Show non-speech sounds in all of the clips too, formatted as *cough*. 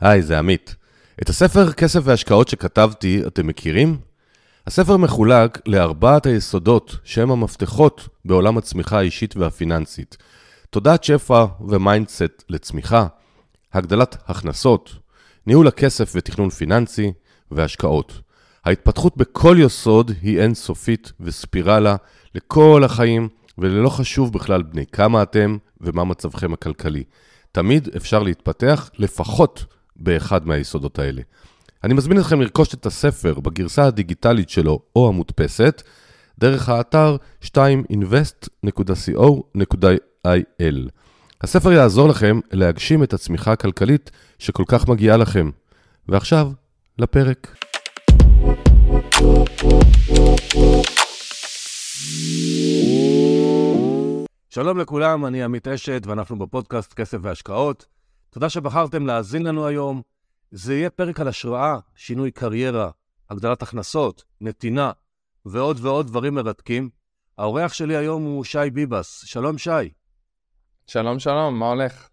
היי, זה עמית. את הספר כסף והשקעות שכתבתי, אתם מכירים? הספר מחולק לארבעת היסודות שהם המפתחות בעולם הצמיחה האישית והפיננסית. תודעת שפע ו mindset לצמיחה, הגדלת הכנסות, ניהול הכסף ותכנון פיננסי והשקעות. ההתפתחות בכל יסוד היא אינסופית וספירלה לכל החיים, וללא חשוב בכלל בני כמה אתם ומה מצבכם הכלכלי. תמיד אפשר להתפתח לפחות באחד מהיסודות האלה. אני מזמין אתכם לרכוש את הספר בגרסה הדיגיטלית שלו או המודפסת, דרך האתר 2invest.co.il. הספר יעזור לכם להגשים את הצמיחה הכלכלית שכל כך מגיעה לכם. ועכשיו, לפרק. שלום לכולם, אני עמית אשת ואנחנו בפודקאסט כסף והשקעות. תודה שבחרתם להאזין לנו היום. זה יהיה פרק על השראה, שינוי קריירה, הגדלת הכנסות, נתינה ועוד ועוד דברים מרתקים. האורח שלי היום הוא שי ביבס. שלום שי. שלום שלום, מה הולך?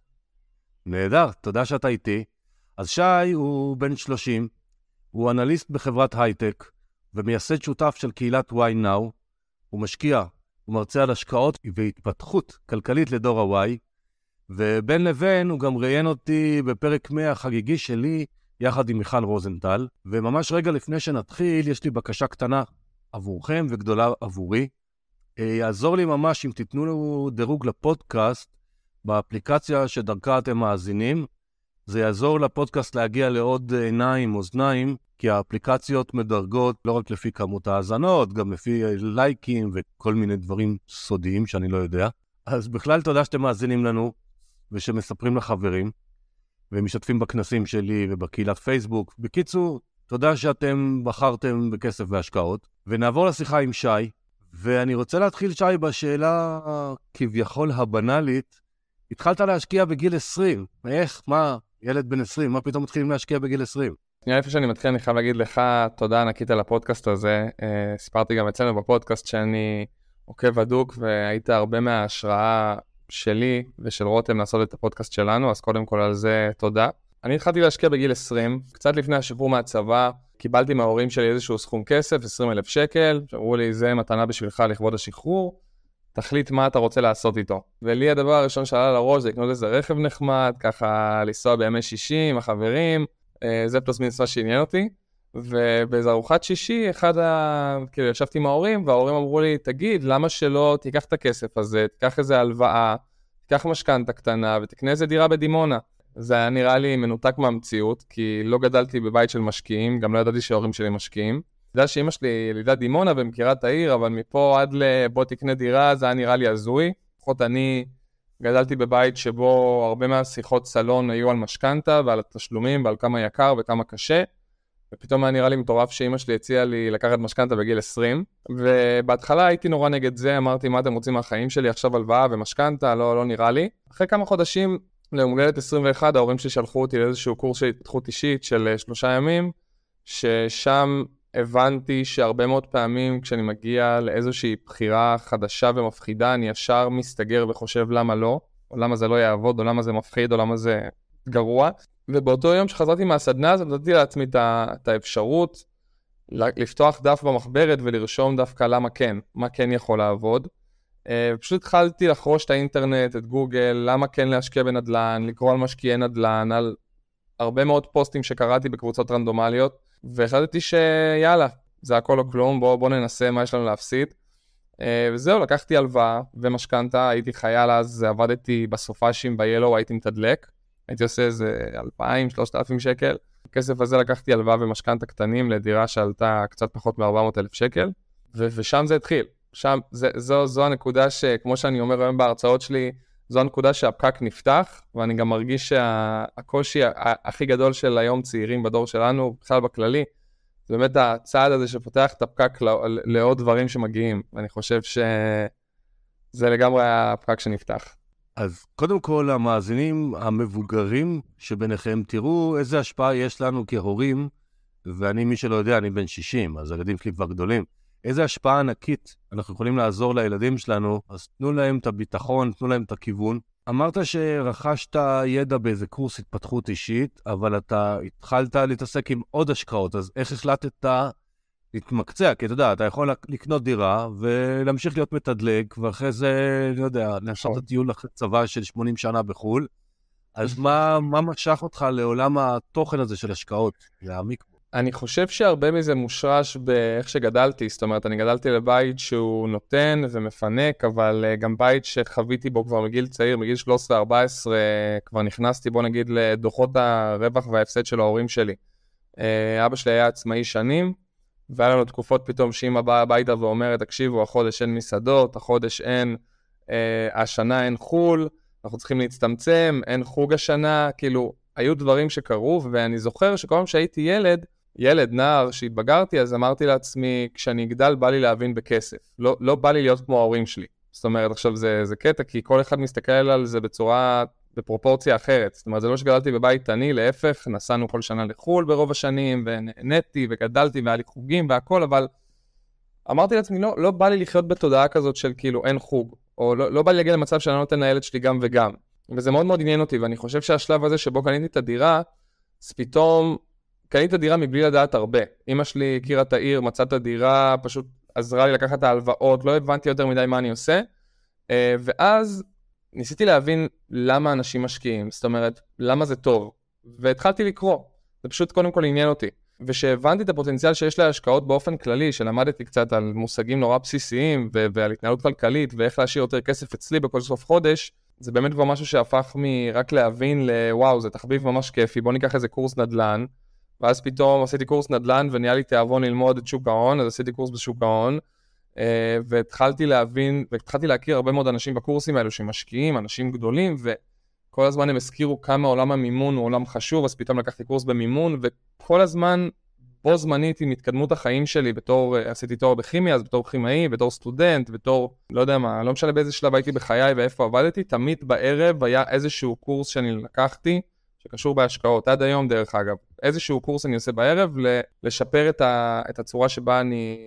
נהדר, תודה שאתה איתי. אז שי הוא בן 30, הוא אנליסט בחברת הייטק ומייסד שותף של קהילת why now. הוא משקיע, הוא מרצה על השקעות והתפתחות כלכלית לדור ה-Y, ובין לבין הוא גם ראיין אותי בפרק 100 החגיגי שלי יחד עם מיכל רוזנטל, וממש רגע לפני שנתחיל, יש לי בקשה קטנה עבורכם וגדולה עבורי. אה, יעזור לי ממש אם תיתנו דירוג לפודקאסט באפליקציה שדרכה אתם מאזינים. זה יעזור לפודקאסט להגיע לעוד עיניים, אוזניים, כי האפליקציות מדרגות לא רק לפי כמות האזנות, גם לפי לייקים וכל מיני דברים סודיים שאני לא יודע. אז בכלל תודה שאתם מאזינים לנו ושמספרים לחברים ומשתתפים בכנסים שלי ובקהילת פייסבוק. בקיצור, תודה שאתם בחרתם בכסף והשקעות. ונעבור לשיחה עם שי, ואני רוצה להתחיל, שי, בשאלה כביכול הבנאלית. התחלת להשקיע בגיל 20, איך? מה? ילד בן 20, מה פתאום מתחילים להשקיע בגיל 20? שנייה לפני שאני מתחיל, אני חייב להגיד לך תודה ענקית על הפודקאסט הזה. Uh, סיפרתי גם אצלנו בפודקאסט שאני עוקב הדוק, והיית הרבה מההשראה שלי ושל רותם לעשות את הפודקאסט שלנו, אז קודם כל על זה תודה. אני התחלתי להשקיע בגיל 20, קצת לפני השחרור מהצבא, קיבלתי מההורים שלי איזשהו סכום כסף, 20 אלף שקל, שאמרו לי, זה מתנה בשבילך לכבוד השחרור, תחליט מה אתה רוצה לעשות איתו. ולי הדבר הראשון שעלה לראש זה לקנות איזה רכב נחמד, ככה לנסוע בימי שישי עם החברים, אה, זה פלוס מה שעניין אותי. ובאיזה ארוחת שישי, אחד ה... כאילו, ישבתי עם ההורים, וההורים אמרו לי, תגיד, למה שלא תיקח את הכסף הזה, תיקח איזה הלוואה, תיקח משכנתה קטנה ותקנה איזה דירה בדימונה. זה היה נראה לי מנותק מהמציאות, כי לא גדלתי בבית של משקיעים, גם לא ידעתי שההורים שלי משקיעים. אני יודע שאימא שלי ילידת דימונה ומכירה את העיר, אבל מפה עד לבוא תקנה דירה, זה היה נראה לי הזוי. לפחות אני גדלתי בבית שבו הרבה מהשיחות סלון היו על משכנתה ועל התשלומים ועל כמה יקר וכמה קשה. ופתאום היה נראה לי מטורף שאימא שלי הציעה לי לקחת משכנתה בגיל 20, ובהתחלה הייתי נורא נגד זה, אמרתי, מה אתם רוצים מהחיים שלי, עכשיו הלוואה ומשכנתה, לא, לא נראה לי. אחרי כמה חודשים, ליום הולדת 21, ההורים שלי שלחו אותי לאיזשהו קורס של התפתחות אישית של אה, שלושה ימים, ששם הבנתי שהרבה מאוד פעמים כשאני מגיע לאיזושהי בחירה חדשה ומפחידה, אני ישר מסתגר וחושב למה לא, או למה זה לא יעבוד, או למה זה מפחיד, או למה זה גרוע. ובאותו יום שחזרתי מהסדנה הזאת, נתתי לעצמי את האפשרות לפתוח דף במחברת ולרשום דווקא למה כן, מה כן יכול לעבוד. אה, פשוט התחלתי לחרוש את האינטרנט, את גוגל, למה כן להשקיע בנדל"ן, לקרוא על משקיעי נדל"ן, על הרבה מאוד פוסטים שקראתי בקבוצות רנדומליות, והחלטתי שיאללה, זה הכל או כלום, בואו בוא ננסה מה יש לנו להפסיד. אה, וזהו, לקחתי הלוואה ומשכנתה, הייתי חייל אז, עבדתי בסופאשים ב-Yellow, הייתי מתדלק. הייתי עושה איזה 2,000-3,000 שקל. הכסף הזה לקחתי הלוואה ומשכנתה קטנים לדירה שעלתה קצת פחות מ-400,000 שקל, ו- ושם זה התחיל. שם, זה, זו, זו הנקודה שכמו שאני אומר היום בהרצאות שלי, זו הנקודה שהפקק נפתח, ואני גם מרגיש שהקושי שה- הכי גדול של היום צעירים בדור שלנו, בכלל בכללי, זה באמת הצעד הזה שפותח את הפקק לא, לעוד דברים שמגיעים, ואני חושב שזה לגמרי הפקק שנפתח. אז קודם כל, המאזינים המבוגרים שביניכם, תראו איזה השפעה יש לנו כהורים, ואני, מי שלא יודע, אני בן 60, אז הילדים שלי כבר גדולים. איזה השפעה ענקית אנחנו יכולים לעזור לילדים שלנו, אז תנו להם את הביטחון, תנו להם את הכיוון. אמרת שרכשת ידע באיזה קורס התפתחות אישית, אבל אתה התחלת להתעסק עם עוד השקעות, אז איך החלטת להתמקצע? כי אתה יודע, אתה יכול לקנות דירה ולהמשיך להיות מתדלק, ואחרי זה, אני יודע, לעשות את הטיול אחרי צבא של 80 שנה בחו"ל. אז *laughs* מה, מה משך אותך לעולם התוכן הזה של השקעות, להעמיק בו? אני חושב שהרבה מזה מושרש באיך שגדלתי, זאת אומרת, אני גדלתי לבית שהוא נותן ומפנק, אבל uh, גם בית שחוויתי בו כבר מגיל צעיר, מגיל 13-14, כבר נכנסתי, בוא נגיד, לדוחות הרווח וההפסד של ההורים שלי. Uh, אבא שלי היה עצמאי שנים, והיה לנו תקופות פתאום שאמא באה הביתה ואומרת, תקשיבו, החודש אין מסעדות, החודש אין, uh, השנה אין חו"ל, אנחנו צריכים להצטמצם, אין חוג השנה, כאילו, היו דברים שקרו, ואני זוכר שכל פעם שהייתי ילד, ילד, נער, שהתבגרתי, אז אמרתי לעצמי, כשאני אגדל בא לי להבין בכסף. לא, לא בא לי להיות כמו ההורים שלי. זאת אומרת, עכשיו זה, זה קטע, כי כל אחד מסתכל על זה בצורה, בפרופורציה אחרת. זאת אומרת, זה לא שגדלתי בבית עני, להפך, נסענו כל שנה לחו"ל ברוב השנים, ונהניתי, וגדלתי, והיה לי חוגים והכל, אבל אמרתי לעצמי, לא, לא בא לי לחיות בתודעה כזאת של כאילו אין חוג, או לא, לא בא לי להגיע למצב שאני לא נותן לילד שלי גם וגם. וזה מאוד מאוד עניין אותי, ואני חושב שהשלב הזה שבו קניתי את הדירה, אז פתאום קנית דירה מבלי לדעת הרבה. אמא שלי הכירה את העיר, מצאה את הדירה, פשוט עזרה לי לקחת את ההלוואות, לא הבנתי יותר מדי מה אני עושה. אה, ואז ניסיתי להבין למה אנשים משקיעים, זאת אומרת, למה זה טוב. והתחלתי לקרוא, זה פשוט קודם כל עניין אותי. וכשהבנתי את הפוטנציאל שיש להשקעות באופן כללי, שלמדתי קצת על מושגים נורא בסיסיים ו- ועל התנהלות כלכלית ואיך להשאיר יותר כסף אצלי בכל סוף חודש, זה באמת כבר משהו שהפך מרק להבין לוואו, זה תחביב ממש כיפי, בוא ניקח איזה קורס נדל"ן, ואז פתאום עשיתי קורס נדל"ן ונהיה לי תיאבון ללמוד את שוק ההון, אז עשיתי קורס בשוק ההון, והתחלתי להבין, והתחלתי להכיר הרבה מאוד אנשים בקורסים האלו שמשקיעים, אנשים גדולים, וכל הזמן הם הזכירו כמה עולם המימון הוא עולם חשוב, אז פתאום לקחתי קורס במימון, וכל הזמן, בו זמנית עם התקדמות החיים שלי, בתור, אה, עשיתי תואר בכימיה, אז בתור כימאי, בתור סטודנט, בתור, לא יודע מה, לא משנה באיזה שלב הייתי בחיי ואיפה עבדתי, תמיד בערב היה איזשהו קורס שאני לקחתי, שקשור בהשקעות, עד היום דרך אגב. איזשהו קורס אני עושה בערב, לשפר את, ה, את הצורה שבה אני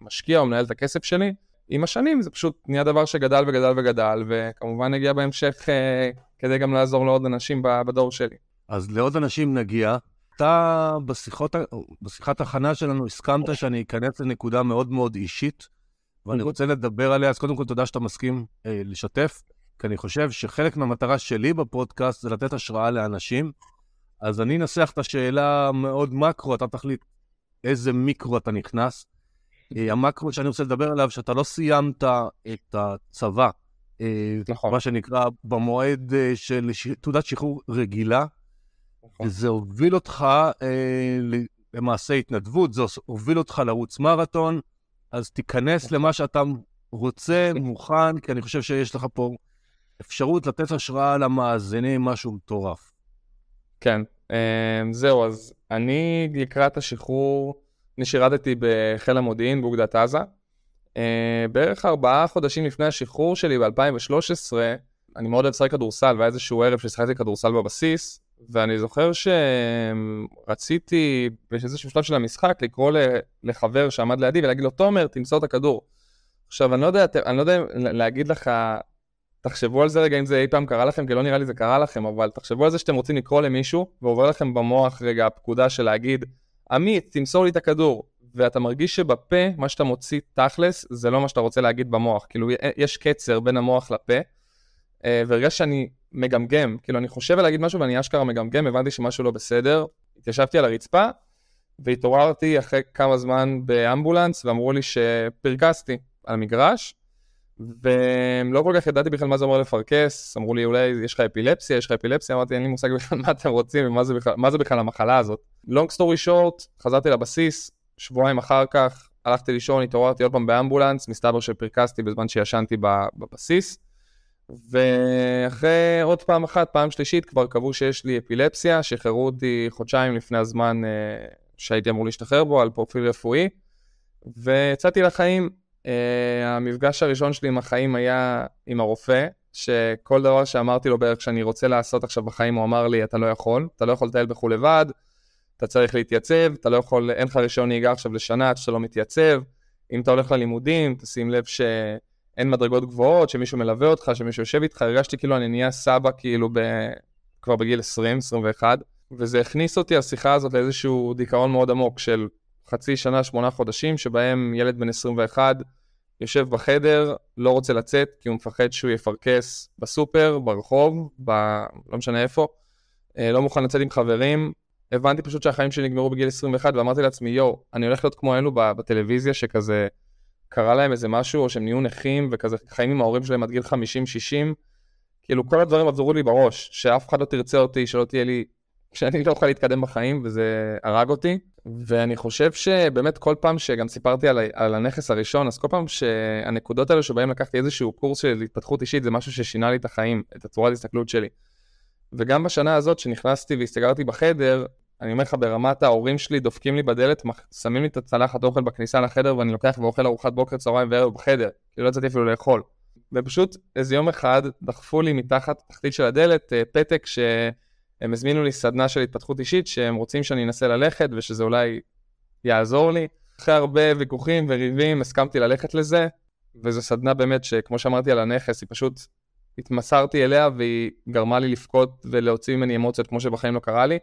משקיע או מנהל את הכסף שלי. עם השנים זה פשוט נהיה דבר שגדל וגדל וגדל, וכמובן נגיע בהמשך אה, כדי גם לעזור לעוד אנשים בדור שלי. אז לעוד אנשים נגיע. אתה בשיחות, בשיחת הכנה שלנו הסכמת שאני אכנס לנקודה מאוד מאוד אישית, ואני רוצה לדבר עליה, אז קודם כל תודה שאתה מסכים אה, לשתף. כי אני חושב שחלק מהמטרה שלי בפודקאסט זה לתת השראה לאנשים. אז אני אנסח את השאלה מאוד מקרו, אתה תחליט איזה מיקרו אתה נכנס. אה, המקרו שאני רוצה לדבר עליו, שאתה לא סיימת את הצבא, אה, נכון. מה שנקרא, במועד אה, של תעודת שחרור רגילה, נכון. וזה הוביל אותך למעשה התנדבות, זה הוביל אותך לרוץ מרתון, אז תיכנס נכון. למה שאתה רוצה, מוכן, כי אני חושב שיש לך פה אפשרות לתת השראה למאזינים, משהו מטורף. כן, אמ, זהו, אז אני לקראת השחרור, אני שירתתי בחיל המודיעין באוגדת עזה. אה, בערך ארבעה חודשים לפני השחרור שלי ב-2013, אני מאוד אוהב לשחק כדורסל, והיה איזשהו ערב ששיחקתי כדורסל בבסיס, ואני זוכר שרציתי, יש איזשהו שלב של המשחק, לקרוא לחבר שעמד לידי ולהגיד לו, תומר, תמסור את הכדור. עכשיו, אני לא יודע, אני לא יודע להגיד לך תחשבו על זה רגע אם זה אי פעם קרה לכם, כי לא נראה לי זה קרה לכם, אבל תחשבו על זה שאתם רוצים לקרוא למישהו, ועובר לכם במוח רגע הפקודה של להגיד, עמית, תמסור לי את הכדור, ואתה מרגיש שבפה, מה שאתה מוציא תכלס, זה לא מה שאתה רוצה להגיד במוח. כאילו, יש קצר בין המוח לפה, אה, והרגע שאני מגמגם, כאילו, אני חושב על להגיד משהו ואני אשכרה מגמגם, הבנתי שמשהו לא בסדר, התיישבתי על הרצפה, והתעוררתי אחרי כמה זמן באמבולנס, ואמרו לי שפרכסתי על המגרש, ולא כל כך ידעתי בכלל מה זה אומר לפרכס, אמרו לי אולי יש לך אפילפסיה, יש לך אפילפסיה, אמרתי אין לי מושג בכלל מה אתם רוצים ומה זה בכלל, מה זה בכלל המחלה הזאת. Long story short, חזרתי לבסיס, שבועיים אחר כך הלכתי לישון, התעוררתי עוד פעם באמבולנס, מסתבר שפרכסתי בזמן שישנתי בבסיס, ואחרי עוד פעם אחת, פעם שלישית, כבר קבעו שיש לי אפילפסיה, שחררו אותי חודשיים לפני הזמן אה, שהייתי אמור להשתחרר בו על פרופיל רפואי, ויצאתי לחיים. Uh, המפגש הראשון שלי עם החיים היה עם הרופא, שכל דבר שאמרתי לו בערך שאני רוצה לעשות עכשיו בחיים, הוא אמר לי, אתה לא יכול, אתה לא יכול לטייל בחו"ל לבד, אתה צריך להתייצב, אתה לא יכול, אין לך רישיון נהיגה עכשיו לשנה עד שאתה לא מתייצב, אם אתה הולך ללימודים, תשים לב שאין אין מדרגות גבוהות, שמישהו מלווה אותך, שמישהו יושב איתך, הרגשתי כאילו אני נהיה סבא כאילו ב... כבר בגיל 20, 21, וזה הכניס אותי, השיחה הזאת, לאיזשהו דיכאון מאוד עמוק של חצי שנה, שמונה חודשים, שבהם ילד בן 21 יושב בחדר, לא רוצה לצאת, כי הוא מפחד שהוא יפרכס בסופר, ברחוב, ב... לא משנה איפה, אה, לא מוכן לצאת עם חברים. הבנתי פשוט שהחיים שלי נגמרו בגיל 21, ואמרתי לעצמי, יואו, אני הולך להיות כמו אלו בטלוויזיה, שכזה קרה להם איזה משהו, או שהם נהיו נכים, וכזה חיים עם ההורים שלהם עד גיל 50-60. כאילו, כל הדברים עברו לי בראש, שאף אחד לא תרצה אותי, שלא תהיה לי שאני לא יכול להתקדם בחיים, וזה הרג אותי. ואני חושב שבאמת כל פעם שגם סיפרתי על, על הנכס הראשון, אז כל פעם שהנקודות האלה שבהם לקחתי איזשהו קורס של התפתחות אישית, זה משהו ששינה לי את החיים, את הצורת ההסתכלות שלי. וגם בשנה הזאת שנכנסתי והסתגרתי בחדר, אני אומר לך, ברמת ההורים שלי דופקים לי בדלת, שמים לי את הצלחת אוכל בכניסה לחדר ואני לוקח ואוכל ארוחת בוקר, צהריים וערב בחדר, כי לא יצאתי אפילו לאכול. ופשוט איזה יום אחד דחפו לי מתחת תחתית של הדלת אה, פתק ש... הם הזמינו לי סדנה של התפתחות אישית שהם רוצים שאני אנסה ללכת ושזה אולי יעזור לי. אחרי הרבה ויכוחים וריבים הסכמתי ללכת לזה, וזו סדנה באמת שכמו שאמרתי על הנכס, היא פשוט התמסרתי אליה והיא גרמה לי לבכות ולהוציא ממני אמוציות כמו שבחיים לא קרה לי.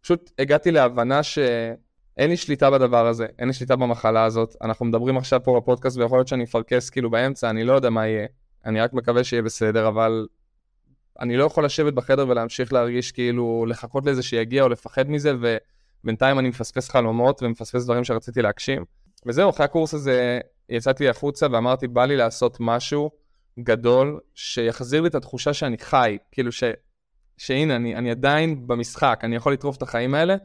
פשוט הגעתי להבנה שאין לי שליטה בדבר הזה, אין לי שליטה במחלה הזאת. אנחנו מדברים עכשיו פה בפודקאסט ויכול להיות שאני אפרכס כאילו באמצע, אני לא יודע מה יהיה. אני רק מקווה שיהיה בסדר, אבל אני לא יכול לשבת בחדר ולהמשיך להרגיש כאילו לחכות לזה שיגיע או לפחד מזה, ובינתיים אני מפספס חלומות ומפספס דברים שרציתי להגשים. וזהו, אחרי הקורס הזה יצאתי החוצה ואמרתי, בא לי לעשות משהו גדול שיחזיר לי את התחושה שאני חי, כאילו ש... שהנה, אני, אני עדיין במשחק, אני יכול לטרוף את החיים האלה,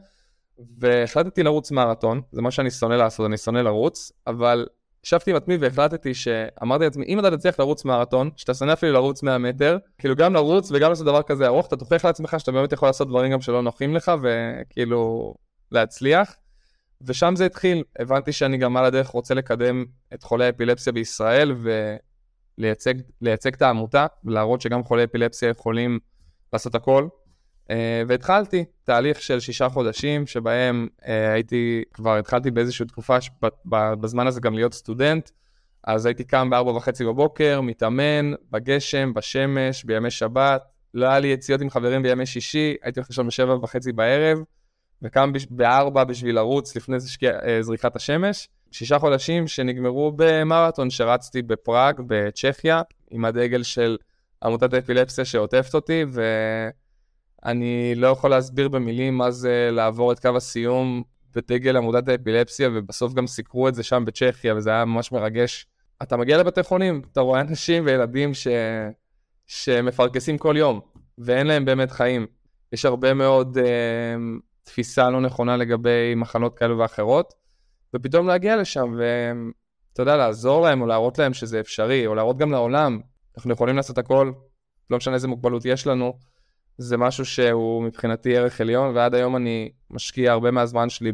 והחלטתי לרוץ מרתון, זה מה שאני שונא לעשות, אני שונא לרוץ, אבל ישבתי עם עצמי והחלטתי שאמרתי לעצמי, אם אתה תצליח לרוץ מרתון, שאתה שונא אפילו לרוץ 100 מטר, כאילו גם לרוץ וגם לעשות דבר כזה ארוך, אתה תוכיח לעצמך שאתה באמת יכול לעשות דברים גם שלא נוחים לך, וכאילו להצליח. ושם זה התחיל, הבנתי שאני גם על הדרך רוצה לקדם את חולי האפילפסיה בישראל ולייצג את העמותה, ולהראות שגם חולי אפילפסיה יכולים לעשות הכל, והתחלתי תהליך של שישה חודשים שבהם uh, הייתי, כבר התחלתי באיזושהי תקופה שבזמן הזה גם להיות סטודנט, אז הייתי קם בארבע וחצי בבוקר, מתאמן, בגשם, בשמש, בימי שבת, לא היה לי יציאות עם חברים בימי שישי, הייתי הולך לישון בשבע וחצי בערב, וקם בארבע בשביל לרוץ לפני uh, זריקת השמש. שישה חודשים שנגמרו במרתון שרצתי בפראג, בצ'כיה, עם הדגל של עמותת האפילפסיה שעוטפת אותי, ו... אני לא יכול להסביר במילים מה זה לעבור את קו הסיום בדגל עמודת האפילפסיה, ובסוף גם סיקרו את זה שם בצ'כיה, וזה היה ממש מרגש. אתה מגיע לבתי חולים, אתה רואה אנשים וילדים ש... שמפרכסים כל יום, ואין להם באמת חיים. יש הרבה מאוד אה, תפיסה לא נכונה לגבי מחלות כאלו ואחרות, ופתאום להגיע לשם ואתה יודע, לעזור להם או להראות להם שזה אפשרי, או להראות גם לעולם, אנחנו יכולים לעשות הכל, לא משנה איזה מוגבלות יש לנו, זה משהו שהוא מבחינתי ערך עליון, ועד היום אני משקיע הרבה מהזמן שלי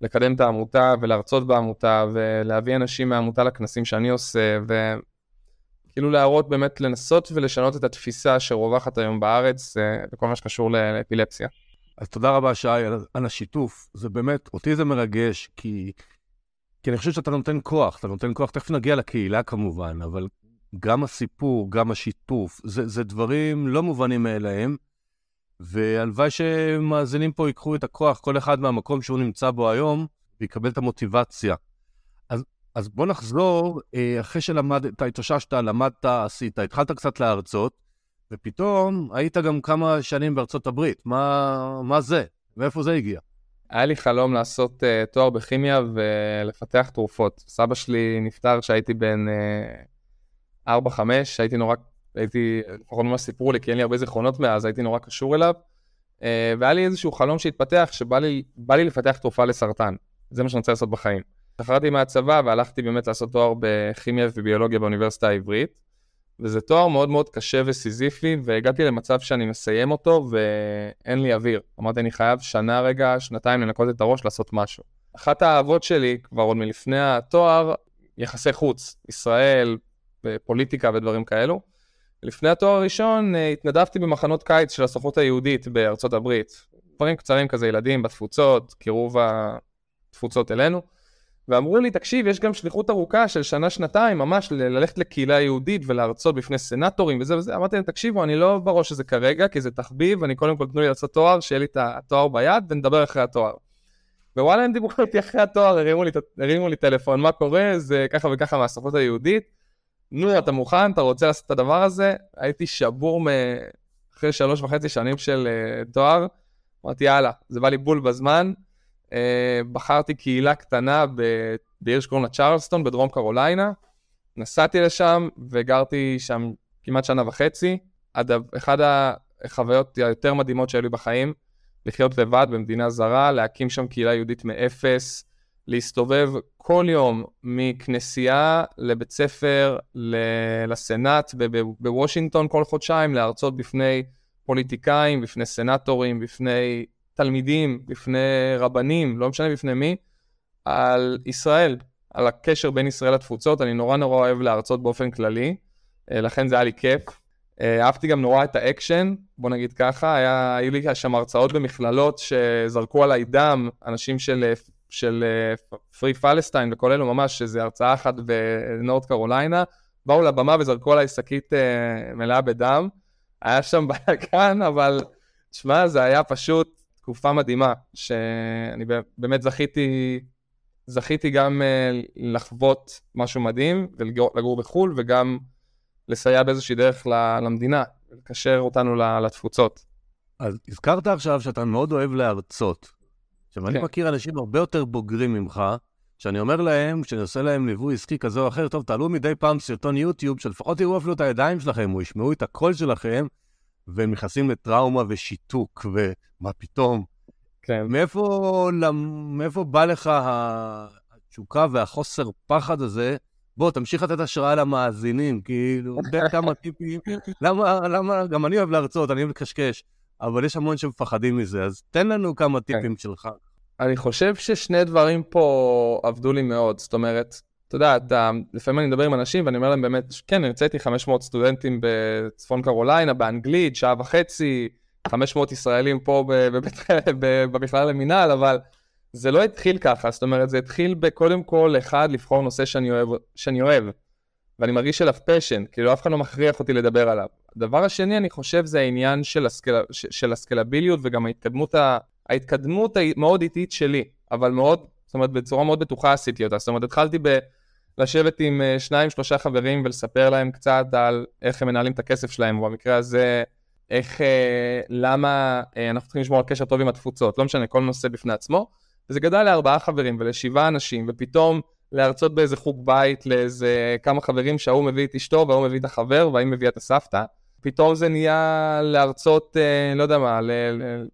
בלקדם את העמותה ולהרצות בעמותה ולהביא אנשים מהעמותה לכנסים שאני עושה, וכאילו להראות באמת, לנסות ולשנות את התפיסה שרווחת היום בארץ בכל מה שקשור לאפילפסיה. אז תודה רבה, שי, על, על השיתוף. זה באמת, אותי זה מרגש, כי, כי אני חושב שאתה נותן כוח, אתה נותן כוח, תכף נגיע לקהילה כמובן, אבל גם הסיפור, גם השיתוף, זה, זה דברים לא מובנים מאליהם, והלוואי שמאזינים פה ייקחו את הכוח, כל אחד מהמקום שהוא נמצא בו היום, ויקבל את המוטיבציה. אז, אז בוא נחזור, אה, אחרי שלמדת, התאוששת, למדת, עשית, התחלת קצת להרצות, ופתאום היית גם כמה שנים בארצות הברית. מה, מה זה? מאיפה זה הגיע? היה לי חלום לעשות uh, תואר בכימיה ולפתח תרופות. סבא שלי נפטר כשהייתי בן uh, 4-5, הייתי נורא, הייתי, לפחות ממה סיפרו לי, כי אין לי הרבה זיכרונות מאז, הייתי נורא קשור אליו. אה, והיה לי איזשהו חלום שהתפתח, שבא לי, לי לפתח תרופה לסרטן. זה מה שאני רוצה לעשות בחיים. שחררתי מהצבא והלכתי באמת לעשות תואר בכימיה וביולוגיה באוניברסיטה העברית. וזה תואר מאוד מאוד קשה וסיזיפי, והגעתי למצב שאני מסיים אותו ואין לי אוויר. אמרתי, אני חייב שנה רגע, שנתיים לנקות את הראש, לעשות משהו. אחת האהבות שלי, כבר עוד מלפני התואר, יחסי חוץ. ישראל, בפוליטיקה ודברים כאלו. לפני התואר הראשון אה, התנדבתי במחנות קיץ של הסוכנות היהודית בארצות הברית. דברים קצרים כזה, ילדים בתפוצות, קירוב התפוצות אלינו. ואמרו לי, תקשיב, יש גם שליחות ארוכה של שנה-שנתיים, ממש ללכת לקהילה יהודית ולהרצות בפני סנטורים וזה וזה. אמרתי להם, תקשיבו, אני לא בראש הזה כרגע, כי זה תחביב, אני קודם כל תנו לי לעשות תואר, שיהיה לי את התואר ביד, ונדבר אחרי התואר. ווואלה, הם דיברו איתי אחרי התואר, הרימו לי, הרימו לי טלפון, מה קורה, זה ככה וככה מהסוכנות היהודית. נו, אתה מוכן, אתה רוצה לעשות את הדבר הזה? הייתי שבור מ... אחרי שלוש וחצי שנים של uh, תואר, אמרתי, יאללה, זה בא לי בול בזמן. Uh, בחרתי קהילה קטנה בעיר שקוראים לה צ'רלסטון בדרום קרוליינה. נסעתי לשם וגרתי שם כמעט שנה וחצי. עד אחד החוויות היותר מדהימות שהיו לי בחיים, לחיות לבד במדינה זרה, להקים שם קהילה יהודית מאפס, להסתובב כל יום מכנסייה לבית ספר, לסנאט בוושינגטון כל חודשיים, להרצות בפני פוליטיקאים, בפני סנטורים, בפני תלמידים, בפני רבנים, לא משנה בפני מי, על ישראל, על הקשר בין ישראל לתפוצות. אני נורא נורא אוהב להרצות באופן כללי, אה, לכן זה היה לי כיף. אה, אהבתי גם נורא את האקשן, בוא נגיד ככה, היה, היו לי שם הרצאות במכללות שזרקו עליי דם, אנשים של, של Free Palestine וכל אלו ממש, שזה הרצאה אחת ב North Carolina, באו לבמה וזרקו עליי שקית uh, מלאה בדם. היה שם *laughs* בלאגן, אבל תשמע, זה היה פשוט תקופה מדהימה, שאני באמת זכיתי, זכיתי גם uh, לחוות משהו מדהים ולגור בחו"ל, וגם לסייע באיזושהי דרך למדינה, לקשר אותנו לתפוצות. אז הזכרת עכשיו שאתה מאוד אוהב להרצות. עכשיו, כן. אני מכיר אנשים הרבה יותר בוגרים ממך, שאני אומר להם, כשאני עושה להם ליווי עסקי כזה או אחר, טוב, תעלו מדי פעם סרטון יוטיוב, שלפחות יראו אפילו את הידיים שלכם, או ישמעו את הקול שלכם, והם נכנסים לטראומה ושיתוק, ומה פתאום. כן. מאיפה, מאיפה בא לך התשוקה והחוסר פחד הזה בוא, תמשיך לתת השראה למאזינים, כאילו, תן כמה *laughs* טיפים. למה, למה, גם אני אוהב להרצות, אני אוהב לקשקש, אבל יש המון שמפחדים מזה, אז תן לנו כמה כן. טיפים שלך. אני חושב ששני דברים פה עבדו לי מאוד, זאת אומרת, אתה יודע, אתה, לפעמים אני מדבר עם אנשים ואני אומר להם באמת, כן, הרציתי 500 סטודנטים בצפון קרוליינה, באנגלית, שעה וחצי, 500 ישראלים פה *laughs* במכלל למינהל, אבל זה לא התחיל ככה, זאת אומרת, זה התחיל בקודם כל, אחד, לבחור נושא שאני אוהב, שאני אוהב ואני מרגיש אליו פשן, כאילו אף אחד לא מכריח אותי לדבר עליו. הדבר השני, אני חושב, זה העניין של, הסקל, של הסקלביליות וגם ההתקדמות, ה, ההתקדמות המאוד איטית שלי, אבל מאוד, זאת אומרת, בצורה מאוד בטוחה עשיתי אותה. זאת אומרת, התחלתי ב... לשבת עם אה, שניים, שלושה חברים ולספר להם קצת על איך הם מנהלים את הכסף שלהם, ובמקרה הזה, איך, אה, למה אה, אנחנו צריכים לשמור על קשר טוב עם התפוצות, לא משנה, כל נושא בפני עצמו. וזה גדל לארבעה חברים ולשבעה אנשים, ופתאום להרצות באיזה חוג בית לאיזה כמה חברים שההוא מביא את אשתו וההוא מביא את החבר וההיא מביאה את הסבתא. פתאום זה נהיה להרצות, אה, לא יודע מה, ל, ל,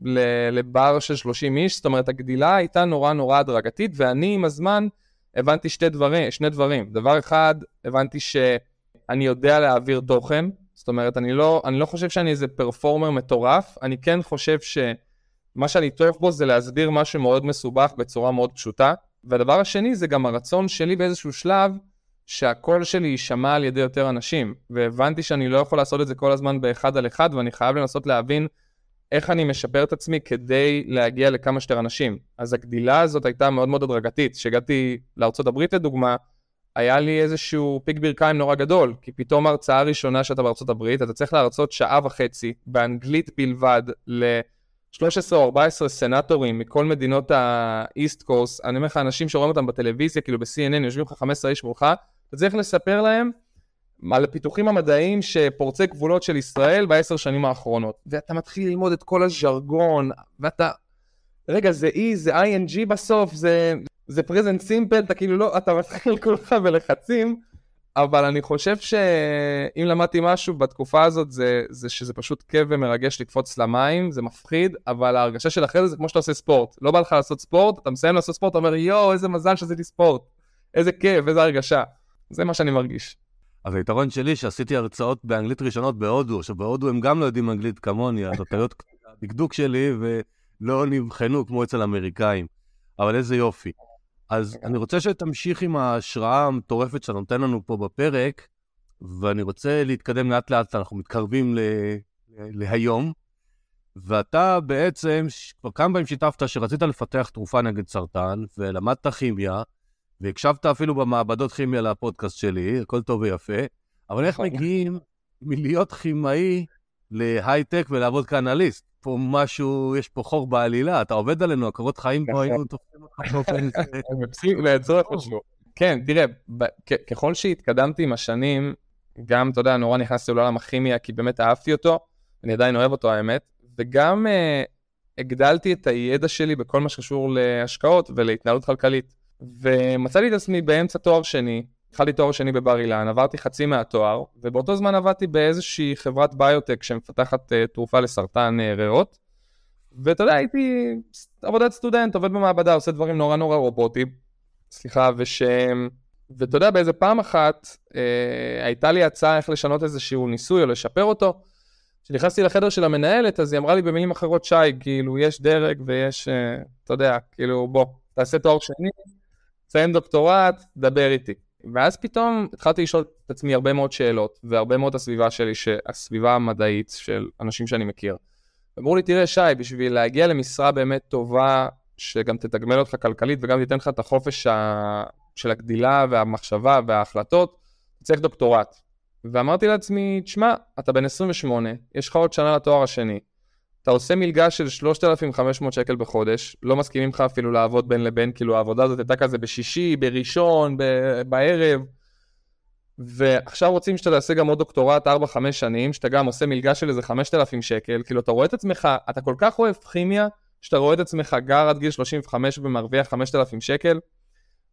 ל, לבר של 30 איש, זאת אומרת הגדילה הייתה נורא נורא הדרגתית, ואני עם הזמן הבנתי שתי דברים, שני דברים. דבר אחד, הבנתי שאני יודע להעביר תוכן, זאת אומרת, אני לא, אני לא חושב שאני איזה פרפורמר מטורף, אני כן חושב ש... מה שאני טוב בו זה להסביר משהו מאוד מסובך בצורה מאוד פשוטה. והדבר השני זה גם הרצון שלי באיזשהו שלב שהקול שלי יישמע על ידי יותר אנשים. והבנתי שאני לא יכול לעשות את זה כל הזמן באחד על אחד ואני חייב לנסות להבין איך אני משפר את עצמי כדי להגיע לכמה שיותר אנשים. אז הגדילה הזאת הייתה מאוד מאוד הדרגתית. כשהגעתי לארה"ב לדוגמה, היה לי איזשהו פיק ברכיים נורא גדול, כי פתאום ההרצאה הראשונה שאתה הברית, אתה צריך להרצות שעה וחצי באנגלית בלבד ל... 13 או 14 סנטורים מכל מדינות האיסט קורס, אני אומר לך, אנשים שרואים אותם בטלוויזיה, כאילו ב-CNN, יושבים לך 15 איש מולך, אתה צריך לספר להם על הפיתוחים המדעיים שפורצי גבולות של ישראל בעשר שנים האחרונות. ואתה מתחיל ללמוד את כל הז'רגון, ואתה... רגע, זה E, זה ING בסוף, זה, זה present simple, אתה כאילו לא, אתה מתחיל *laughs* כולך בלחצים, אבל אני חושב שאם למדתי משהו בתקופה הזאת זה, זה שזה פשוט כיף ומרגש לקפוץ למים, זה מפחיד, אבל ההרגשה של אחרי זה זה כמו שאתה עושה ספורט. לא בא לך לעשות ספורט, אתה מסיים לעשות ספורט, אתה אומר יואו איזה מזל שעשיתי ספורט, איזה כיף, איזה הרגשה. זה מה שאני מרגיש. אז היתרון שלי שעשיתי הרצאות באנגלית ראשונות בהודו, עכשיו בהודו הם גם לא יודעים אנגלית כמוני, אז הטעויות הדקדוק שלי ולא נבחנו כמו אצל אמריקאים. אבל איזה יופי. אז אני רוצה שתמשיך עם ההשראה המטורפת שאתה נותן לנו פה בפרק, ואני רוצה להתקדם לאט לאט, אנחנו מתקרבים ל... להיום, ואתה בעצם כבר כמה פעמים שיתפת שרצית לפתח תרופה נגד סרטן, ולמדת כימיה, והקשבת אפילו במעבדות כימיה לפודקאסט שלי, הכל טוב ויפה, אבל איך נכון. מגיעים מלהיות כימאי להייטק ולעבוד כאנליסט? פה משהו, יש פה חור בעלילה, אתה עובד עלינו, הקורות חיים פה נכון. היו תופסים אותך באופן... הם מפסיקים לעצור איפשהו. כן, תראה, ככל שהתקדמתי עם השנים, גם, אתה יודע, נורא נכנסתי לעולם הכימיה, כי באמת אהבתי אותו, אני עדיין אוהב אותו האמת, וגם uh, הגדלתי את הידע שלי בכל מה שקשור להשקעות ולהתנהלות כלכלית. ומצאתי את עצמי באמצע תואר שני, התחלתי תואר שני בבר אילן, עברתי חצי מהתואר, ובאותו זמן עבדתי באיזושהי חברת ביוטק שמפתחת uh, תרופה לסרטן uh, ריאות. ואתה יודע, הייתי עבודת סטודנט, עובד במעבדה, עושה דברים נורא נורא רובוטיים. סליחה, וש... ואתה יודע, באיזה פעם אחת אה, הייתה לי הצעה איך לשנות איזשהו ניסוי או לשפר אותו. כשנכנסתי לחדר של המנהלת, אז היא אמרה לי במילים אחרות, שי, כאילו, יש דרג ויש, אה, אתה יודע, כאילו, בוא, תעשה תואר שני, תסיים דוקטורט, דבר איתי. ואז פתאום התחלתי לשאול את עצמי הרבה מאוד שאלות, והרבה מאוד הסביבה שלי, הסביבה המדעית של אנשים שאני מכיר. אמרו לי, תראה, שי, בשביל להגיע למשרה באמת טובה, שגם תתגמל אותך כלכלית וגם תיתן לך את החופש ה... של הגדילה והמחשבה וההחלטות, צריך דוקטורט. ואמרתי לעצמי, תשמע, אתה בן 28, יש לך עוד שנה לתואר השני, אתה עושה מלגה של 3,500 שקל בחודש, לא מסכימים לך אפילו לעבוד בין לבין, כאילו העבודה הזאת הייתה כזה בשישי, בראשון, ב- בערב, ועכשיו רוצים שאתה תעשה גם עוד דוקטורט 4-5 שנים, שאתה גם עושה מלגה של איזה 5,000 שקל, כאילו אתה רואה את עצמך, אתה כל כך אוהב כימיה, שאתה רואה את עצמך גר עד גיל 35 ומרוויח 5,000 שקל,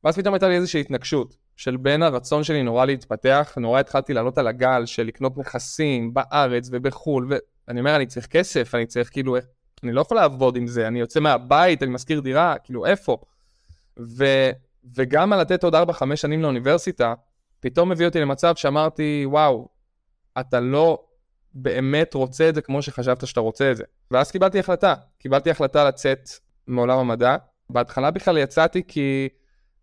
ואז פתאום הייתה לי איזושהי התנגשות של בין הרצון שלי נורא להתפתח, נורא התחלתי לעלות על הגל של לקנות נכסים בארץ ובחו"ל, ואני אומר, אני צריך כסף, אני צריך כאילו, אני לא יכול לעבוד עם זה, אני יוצא מהבית, אני משכיר דירה, כאילו, איפה? ו, וגם על לתת עוד 4-5 שנים לאוניברסיטה, פתאום הביא אותי למצב שאמרתי, וואו, אתה לא באמת רוצה את זה כמו שחשבת שאתה רוצה את זה. ואז קיבלתי החלטה, קיבלתי החלטה לצאת מעולם המדע. בהתחלה בכלל יצאתי כי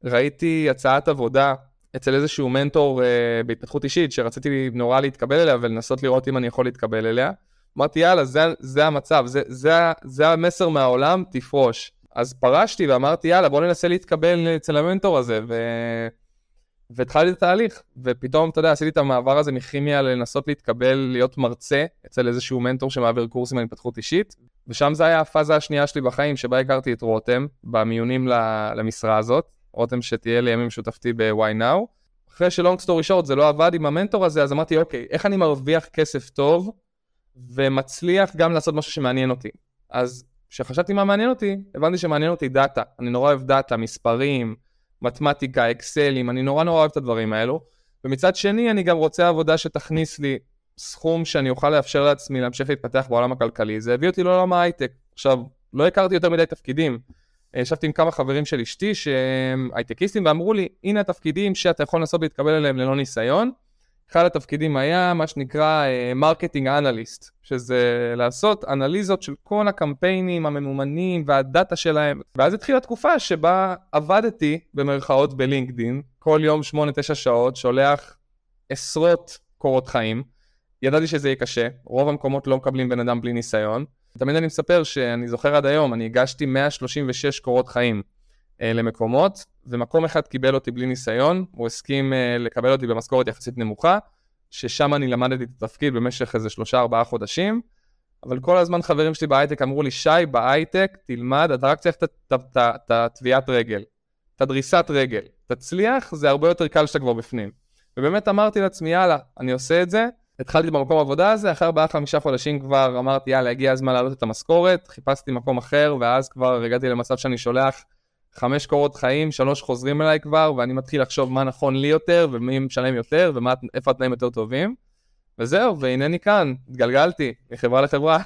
ראיתי הצעת עבודה אצל איזשהו מנטור uh, בהתפתחות אישית, שרציתי נורא להתקבל אליה ולנסות לראות אם אני יכול להתקבל אליה. אמרתי, יאללה, זה, זה המצב, זה, זה, זה המסר מהעולם, תפרוש. אז פרשתי ואמרתי, יאללה, בוא ננסה להתקבל אצל המנטור הזה, ו... והתחלתי את התהליך, ופתאום, אתה יודע, עשיתי את המעבר הזה מכימיה לנסות להתקבל, להיות מרצה אצל איזשהו מנטור שמעביר קורסים על התפתחות אישית, ושם זה היה הפאזה השנייה שלי בחיים, שבה הכרתי את רותם, במיונים למשרה הזאת. רותם שתהיה לימים שותפתי ב-why now. אחרי שלונג סטורי שורט זה לא עבד עם המנטור הזה, אז אמרתי, אוקיי, איך אני מרוויח כסף טוב ומצליח גם לעשות משהו שמעניין אותי. אז כשחשבתי מה מעניין אותי, הבנתי שמעניין אותי data. אני נורא אוהב data, מספרים, מתמטיקה, אקסלים, אני נורא נורא אוהב את הדברים האלו. ומצד שני, אני גם רוצה עבודה שתכניס לי סכום שאני אוכל לאפשר לעצמי להמשיך להתפתח בעולם הכלכלי. זה הביא אותי לעולם ההייטק. עכשיו, לא הכרתי יותר מדי תפקידים. ישבתי עם כמה חברים של אשתי שהם הייטקיסטים ואמרו לי, הנה התפקידים שאתה יכול לנסות להתקבל אליהם ללא ניסיון. אחד התפקידים היה מה שנקרא marketing uh, analyst, שזה לעשות אנליזות של כל הקמפיינים הממומנים והדאטה שלהם. ואז התחילה תקופה שבה עבדתי במרכאות בלינקדין, כל יום 8-9 שעות, שולח עשרות קורות חיים. ידעתי שזה יהיה קשה, רוב המקומות לא מקבלים בן אדם בלי ניסיון. תמיד אני מספר שאני זוכר עד היום, אני הגשתי 136 קורות חיים אה, למקומות, ומקום אחד קיבל אותי בלי ניסיון, הוא הסכים אה, לקבל אותי במשכורת יחסית נמוכה, ששם אני למדתי את התפקיד במשך איזה שלושה ארבעה חודשים, אבל כל הזמן חברים שלי בהייטק אמרו לי, שי, בהייטק תלמד, אתה רק צריך את הטביעת רגל, את הדריסת רגל. תצליח, זה הרבה יותר קל שאתה כבר בפנים. ובאמת אמרתי לעצמי, יאללה, אני עושה את זה, התחלתי במקום עבודה הזה, אחרי ארבעה חמישה חודשים כבר אמרתי יאללה הגיע הזמן להעלות את המשכורת, חיפשתי מקום אחר ואז כבר הגעתי למצב שאני שולח חמש קורות חיים, שלוש חוזרים אליי כבר ואני מתחיל לחשוב מה נכון לי יותר ומי משלם יותר ואיפה התנאים יותר טובים. וזהו, והנני כאן, התגלגלתי מחברה לחברה.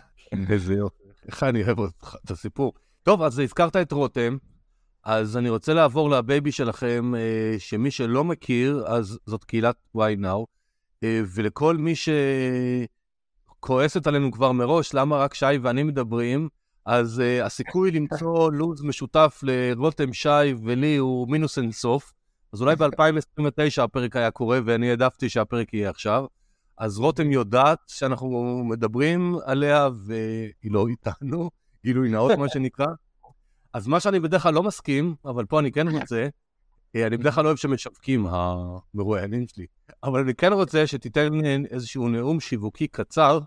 איזה יופי, איך אני אוהב את הסיפור. טוב, אז הזכרת את רותם, אז אני רוצה לעבור לבייבי שלכם, אה, שמי שלא מכיר, אז זאת קהילת now. אה, ולכל מי שכועסת עלינו כבר מראש, למה רק שי ואני מדברים, אז uh, הסיכוי למצוא לו"ז משותף לרותם, שי ולי הוא מינוס אינסוף. אז אולי ב-2029 הפרק היה קורה, ואני העדפתי שהפרק יהיה עכשיו. אז רותם יודעת שאנחנו מדברים עליה והיא לא איתנו, גילוי נאות מה שנקרא. אז מה שאני בדרך כלל לא מסכים, אבל פה אני כן רוצה, אה, אני בדרך כלל לא אוהב שמשווקים המרואיינים שלי, אבל אני כן רוצה שתיתן איזשהו נאום שיווקי קצר,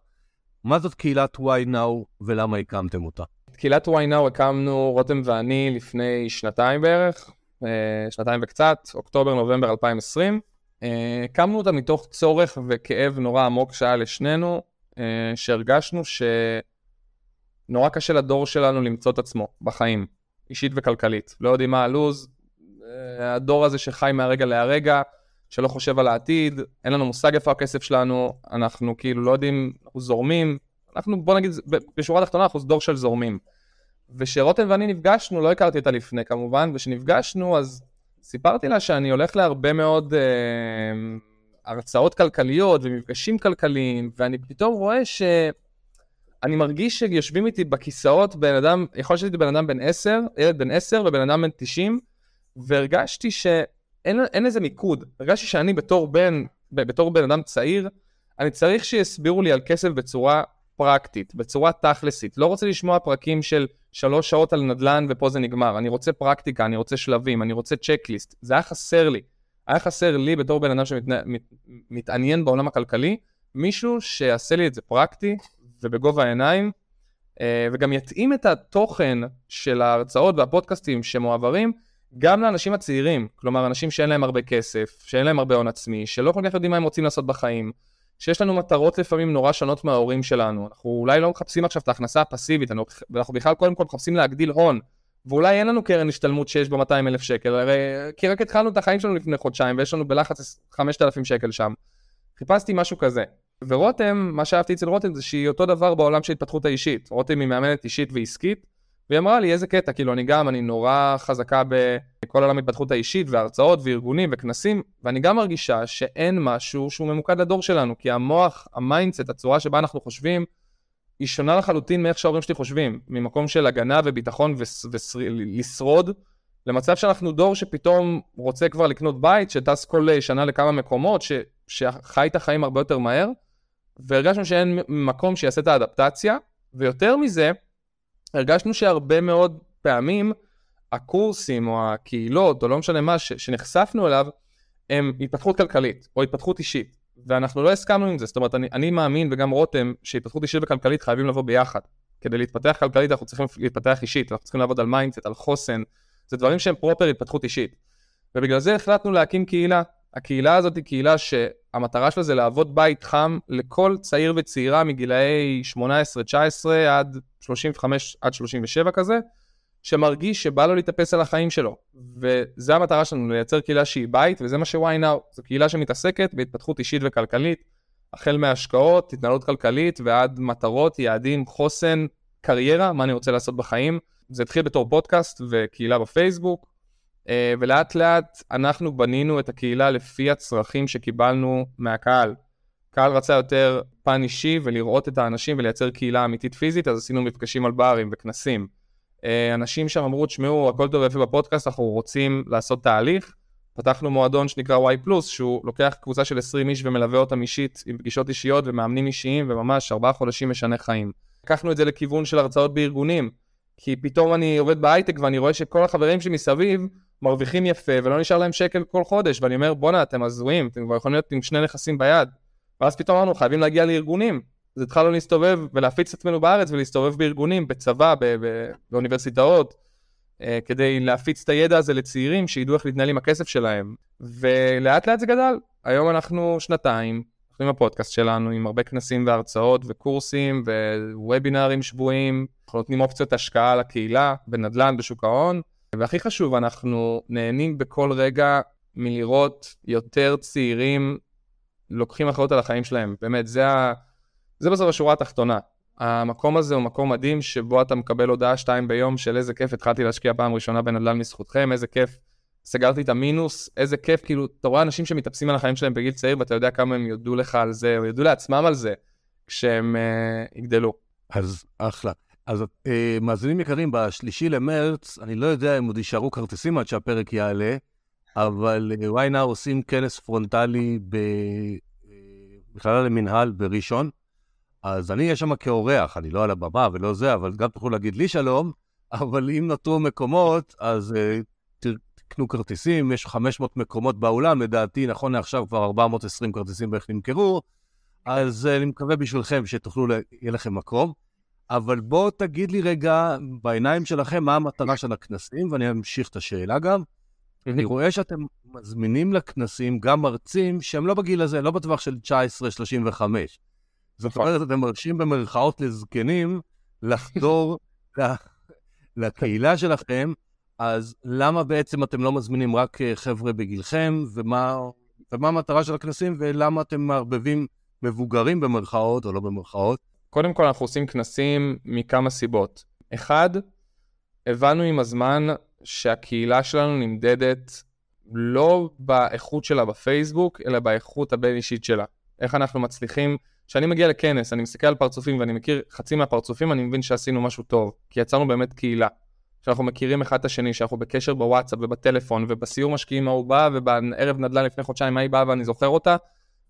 מה זאת קהילת why now ולמה הקמתם אותה. קהילת why now הקמנו רותם ואני לפני שנתיים בערך, אה, שנתיים וקצת, אוקטובר-נובמבר 2020. אה, הקמנו אותה מתוך צורך וכאב נורא עמוק שהיה לשנינו, שהרגשנו שנורא קשה לדור שלנו למצוא את עצמו בחיים, אישית וכלכלית. לא יודעים מה הלו"ז, הדור הזה שחי מהרגע להרגע, שלא חושב על העתיד, אין לנו מושג איפה הכסף שלנו, אנחנו כאילו לא יודעים, אנחנו זורמים, אנחנו בוא נגיד בשורה התחתונה אנחנו דור של זורמים. וכשרותם ואני נפגשנו, לא הכרתי אותה לפני כמובן, וכשנפגשנו אז סיפרתי לה שאני הולך להרבה מאוד אה, הרצאות כלכליות ומפגשים כלכליים, ואני פתאום רואה ש... אני מרגיש שיושבים איתי בכיסאות בן אדם, יכול להיות שהייתי בן אדם בן 10, ילד בן 10 ובן אדם בן 90, והרגשתי שאין איזה מיקוד. הרגשתי שאני בתור בן, בתור בן אדם צעיר, אני צריך שיסבירו לי על כסף בצורה פרקטית, בצורה תכלסית. לא רוצה לשמוע פרקים של שלוש שעות על נדל"ן ופה זה נגמר. אני רוצה פרקטיקה, אני רוצה שלבים, אני רוצה צ'קליסט. זה היה חסר לי. היה חסר לי בתור בן אדם שמתעניין בעולם הכלכלי, מישהו שיעשה לי את זה פרקטי ובגובה העיניים, אה, וגם יתאים את התוכן של ההרצאות והפודקאסטים שמועברים גם לאנשים הצעירים, כלומר אנשים שאין להם הרבה כסף, שאין להם הרבה הון עצמי, שלא כל כך יודעים מה הם רוצים לעשות בחיים, שיש לנו מטרות לפעמים נורא שונות מההורים שלנו, אנחנו אולי לא מחפשים עכשיו את ההכנסה הפסיבית, אנחנו בכלל קודם כל מחפשים להגדיל הון, ואולי אין לנו קרן השתלמות שיש בה 200 אלף שקל, הרי כי רק התחלנו את החיים שלנו לפני חודשיים ויש לנו בלחץ 5,000 שקל שם. חיפשתי משהו כזה. ורותם, מה שאהבתי אצל רותם זה שהיא אותו דבר בעולם של התפתחות האישית. רותם היא מאמנת אישית ועסקית, והיא אמרה לי איזה קטע, כאילו אני גם, אני נורא חזקה בכל עולם ההתפתחות האישית והרצאות וארגונים וכנסים, ואני גם מרגישה שאין משהו שהוא ממוקד לדור שלנו, כי המוח, ה mindset, הצורה שבה אנחנו חושבים, היא שונה לחלוטין מאיך שההורים שלי חושבים, ממקום של הגנה וביטחון ולשרוד, למצב שאנחנו דור שפתאום רוצה כבר לקנות בית, שטס כל שנה לכמה מקומות, ש, שחי את החיים הרבה יותר מהר, והרגשנו שאין מקום שיעשה את האדפטציה, ויותר מזה, הרגשנו שהרבה מאוד פעמים הקורסים או הקהילות או לא משנה מה ש- שנחשפנו אליו הם התפתחות כלכלית או התפתחות אישית ואנחנו לא הסכמנו עם זה, זאת אומרת אני, אני מאמין וגם רותם שהתפתחות אישית וכלכלית חייבים לבוא ביחד. כדי להתפתח כלכלית אנחנו צריכים להתפתח אישית, אנחנו צריכים לעבוד על mindset, על חוסן, זה דברים שהם proper התפתחות אישית. ובגלל זה החלטנו להקים קהילה, הקהילה הזאת היא קהילה שהמטרה שלה זה להוות בית חם לכל צעיר וצעירה מגילאי 18-19 עד 35 עד 37 כזה, שמרגיש שבא לו להתאפס על החיים שלו. וזה המטרה שלנו, לייצר קהילה שהיא בית, וזה מה ש-why now, זו קהילה שמתעסקת בהתפתחות אישית וכלכלית, החל מהשקעות, התנהלות כלכלית ועד מטרות, יעדים, חוסן, קריירה, מה אני רוצה לעשות בחיים. זה התחיל בתור פודקאסט וקהילה בפייסבוק, ולאט לאט אנחנו בנינו את הקהילה לפי הצרכים שקיבלנו מהקהל. קהל רצה יותר פן אישי ולראות את האנשים ולייצר קהילה אמיתית פיזית, אז עשינו מפגשים על ברים וכנסים. אה, אנשים שם אמרו, תשמעו, הכל טוב ויפה בפודקאסט, אנחנו רוצים לעשות תהליך. פתחנו מועדון שנקרא Y+, שהוא לוקח קבוצה של 20 איש ומלווה אותם אישית עם פגישות אישיות ומאמנים אישיים, וממש ארבעה חודשים משנה חיים. לקחנו את זה לכיוון של הרצאות בארגונים, כי פתאום אני עובד בהייטק ואני רואה שכל החברים שמסביב מרוויחים יפה ולא נשאר להם שקל כל חודש, ואני אומר, בואנה, אתם הזויים, אתם כבר יכולים להיות עם שני נכסים ביד. ואז פתאום אמרנו, חייבים להגיע לארגונים. אז התחלנו להסתובב ולהפיץ את עצמנו בארץ ולהסתובב בארגונים, בצבא, ב- ב- באוניברסיטאות, אה, כדי להפיץ את הידע הזה לצעירים שידעו איך להתנהל עם הכסף שלהם. ולאט לאט זה גדל. היום אנחנו שנתיים, אנחנו עם הפודקאסט שלנו, עם הרבה כנסים והרצאות וקורסים ווובינארים שבויים, אנחנו נותנים אופציות השקעה לקהילה, בנדל"ן, בשוק ההון, והכי חשוב, אנחנו נהנים בכל רגע מלראות יותר צעירים לוקחים אחריות על החיים שלהם, באמת, זה, ה... זה בסוף השורה התחתונה. המקום הזה הוא מקום מדהים שבו אתה מקבל הודעה שתיים ביום של איזה כיף התחלתי להשקיע פעם ראשונה בנדל"ן מזכותכם, איזה כיף סגרתי את המינוס, איזה כיף, כאילו, אתה רואה אנשים שמתאפסים על החיים שלהם בגיל צעיר ואתה יודע כמה הם יודו לך על זה, או יודו לעצמם על זה, כשהם uh, יגדלו. אז אחלה. אז uh, מאזינים יקרים, בשלישי למרץ, אני לא יודע אם עוד יישארו כרטיסים עד שהפרק יעלה, אבל uh, why now עושים כנס פרונטלי ב... מכללה למינהל בראשון, אז אני אהיה שם כאורח, אני לא על הבמה ולא זה, אבל גם תוכלו להגיד לי שלום, אבל אם נותרו מקומות, אז uh, תקנו כרטיסים, יש 500 מקומות באולם, לדעתי, נכון לעכשיו כבר 420 כרטיסים בערך נמכרו, אז uh, אני מקווה בשבילכם שתוכלו, יהיה לכם מקום. אבל בוא תגיד לי רגע, בעיניים שלכם, מה המטרה של הכנסים, ואני אמשיך את השאלה גם. אני רואה שאתם מזמינים לכנסים גם מרצים שהם לא בגיל הזה, לא בטווח של 19-35. זאת נכון. אומרת, אתם מרשים במרכאות לזקנים לחדור *laughs* לקהילה שלכם, אז למה בעצם אתם לא מזמינים רק אה, חבר'ה בגילכם, ומה, ומה המטרה של הכנסים, ולמה אתם מערבבים מבוגרים במרכאות או לא במרכאות? קודם כל, אנחנו עושים כנסים מכמה סיבות. אחד, הבנו עם הזמן שהקהילה שלנו נמדדת לא באיכות שלה בפייסבוק, אלא באיכות הבין-אישית שלה. איך אנחנו מצליחים, כשאני מגיע לכנס, אני מסתכל על פרצופים ואני מכיר חצי מהפרצופים, אני מבין שעשינו משהו טוב, כי יצרנו באמת קהילה. שאנחנו מכירים אחד את השני, שאנחנו בקשר בוואטסאפ ובטלפון, ובסיור משקיעים ההוא בא, ובערב נדל"ן לפני חודשיים ההיא באה ואני זוכר אותה,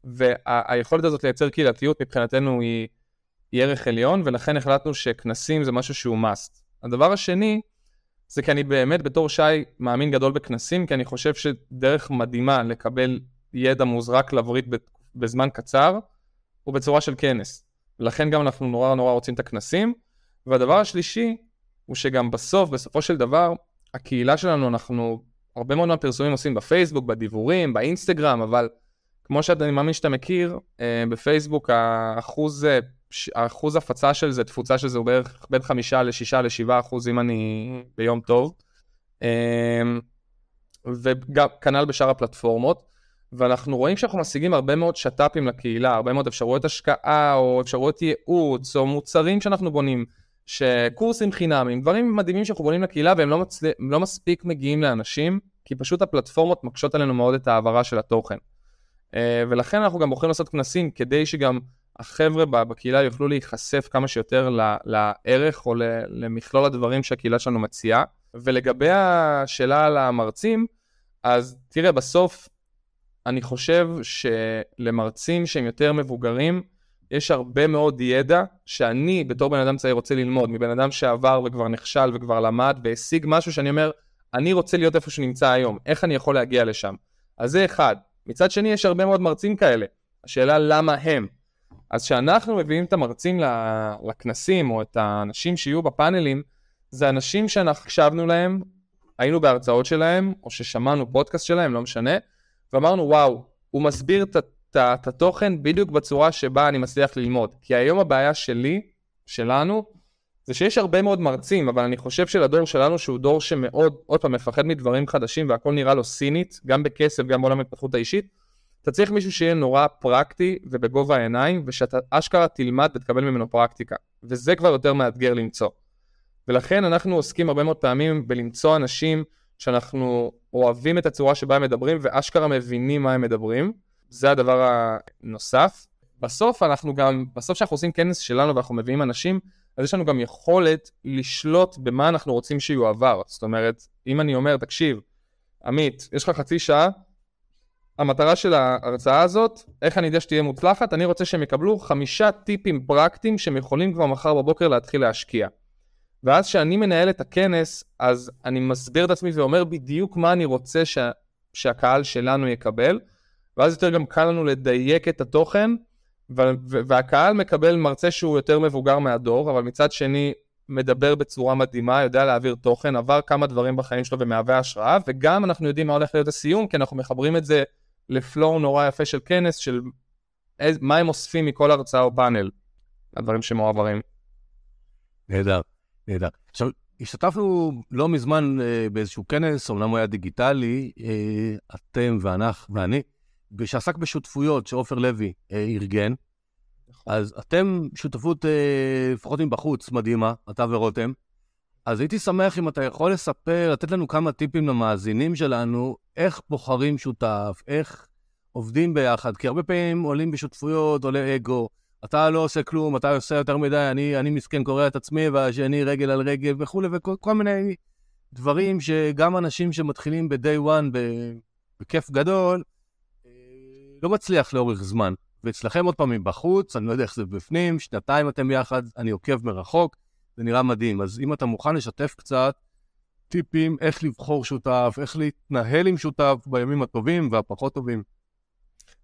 והיכולת הזאת לייצר קהילתיות מבחינתנו היא, היא ערך עליון, ולכן החלטנו שכנסים זה משהו שהוא must. הדבר השני, זה כי אני באמת בתור שי מאמין גדול בכנסים, כי אני חושב שדרך מדהימה לקבל ידע מוזרק לברית בזמן קצר, הוא בצורה של כנס. ולכן גם אנחנו נורא נורא רוצים את הכנסים. והדבר השלישי, הוא שגם בסוף, בסופו של דבר, הקהילה שלנו, אנחנו הרבה מאוד מהפרסומים עושים בפייסבוק, בדיבורים, באינסטגרם, אבל כמו שאני מאמין שאתה מכיר, אה, בפייסבוק האחוז האחוז הפצה של זה, תפוצה של זה הוא בערך בין חמישה לשישה לשבעה אחוז אם אני ביום טוב. אמ, וגם כנ"ל בשאר הפלטפורמות. ואנחנו רואים שאנחנו משיגים הרבה מאוד שת"פים לקהילה, הרבה מאוד אפשרויות השקעה או אפשרויות ייעוץ או מוצרים שאנחנו בונים, שקורסים חינמים, דברים מדהימים שאנחנו בונים לקהילה והם לא, מצל... לא מספיק מגיעים לאנשים, כי פשוט הפלטפורמות מקשות עלינו מאוד את ההעברה של התוכן. אה, ולכן אנחנו גם בוחרים לעשות כנסים כדי שגם החבר'ה בקהילה יוכלו להיחשף כמה שיותר לערך או למכלול הדברים שהקהילה שלנו מציעה. ולגבי השאלה על המרצים, אז תראה, בסוף אני חושב שלמרצים שהם יותר מבוגרים, יש הרבה מאוד ידע שאני בתור בן אדם צעיר רוצה ללמוד, מבן אדם שעבר וכבר נכשל וכבר למד והשיג משהו שאני אומר, אני רוצה להיות איפה שנמצא היום, איך אני יכול להגיע לשם? אז זה אחד. מצד שני, יש הרבה מאוד מרצים כאלה. השאלה למה הם. אז כשאנחנו מביאים את המרצים לכנסים, או את האנשים שיהיו בפאנלים, זה אנשים שאנחנו הקשבנו להם, היינו בהרצאות שלהם, או ששמענו פודקאסט שלהם, לא משנה, ואמרנו, וואו, הוא מסביר את התוכן בדיוק בצורה שבה אני מצליח ללמוד. כי היום הבעיה שלי, שלנו, זה שיש הרבה מאוד מרצים, אבל אני חושב שלדור שלנו, שהוא דור שמאוד, עוד פעם, מפחד מדברים חדשים והכל נראה לו סינית, גם בכסף, גם בעולם ההתפתחות האישית, אתה צריך מישהו שיהיה נורא פרקטי ובגובה העיניים, ושאתה אשכרה תלמד ותקבל ממנו פרקטיקה. וזה כבר יותר מאתגר למצוא. ולכן אנחנו עוסקים הרבה מאוד פעמים בלמצוא אנשים שאנחנו אוהבים את הצורה שבה הם מדברים, ואשכרה מבינים מה הם מדברים. זה הדבר הנוסף. בסוף אנחנו גם, בסוף כשאנחנו עושים כנס שלנו ואנחנו מביאים אנשים, אז יש לנו גם יכולת לשלוט במה אנחנו רוצים שיועבר. זאת אומרת, אם אני אומר, תקשיב, עמית, יש לך חצי שעה, המטרה של ההרצאה הזאת, איך אני יודע שתהיה מוצלחת, אני רוצה שהם יקבלו חמישה טיפים פרקטיים שהם יכולים כבר מחר בבוקר להתחיל להשקיע. ואז כשאני מנהל את הכנס, אז אני מסביר את עצמי ואומר בדיוק מה אני רוצה שה, שהקהל שלנו יקבל, ואז יותר גם קל לנו לדייק את התוכן, והקהל מקבל מרצה שהוא יותר מבוגר מהדור, אבל מצד שני מדבר בצורה מדהימה, יודע להעביר תוכן, עבר כמה דברים בחיים שלו ומהווה השראה, וגם אנחנו יודעים מה הולך להיות הסיום, כי אנחנו מחברים את זה לפלואו נורא יפה של כנס, של איז, מה הם אוספים מכל הרצאה או פאנל, הדברים שמועברים. נהדר, נהדר. עכשיו, השתתפנו לא מזמן אה, באיזשהו כנס, אמנם הוא היה דיגיטלי, אה, אתם ואנך ואני, שעסק בשותפויות שעופר לוי אה, ארגן. נכון. אז אתם שותפות, אה, לפחות מבחוץ, מדהימה, אתה ורותם. אז הייתי שמח אם אתה יכול לספר, לתת לנו כמה טיפים למאזינים שלנו, איך בוחרים שותף, איך עובדים ביחד, כי הרבה פעמים עולים בשותפויות, עולה אגו, אתה לא עושה כלום, אתה עושה יותר מדי, אני, אני מסכן קורע את עצמי, והשני רגל על רגל וכולי, וכל מיני דברים שגם אנשים שמתחילים ב-day one בכיף גדול, אה, לא מצליח לאורך זמן. ואצלכם עוד פעם מבחוץ, אני לא יודע איך זה בפנים, שנתיים אתם יחד, אני עוקב מרחוק, זה נראה מדהים. אז אם אתה מוכן לשתף קצת טיפים איך לבחור שותף, איך להתנהל עם שותף בימים הטובים והפחות טובים.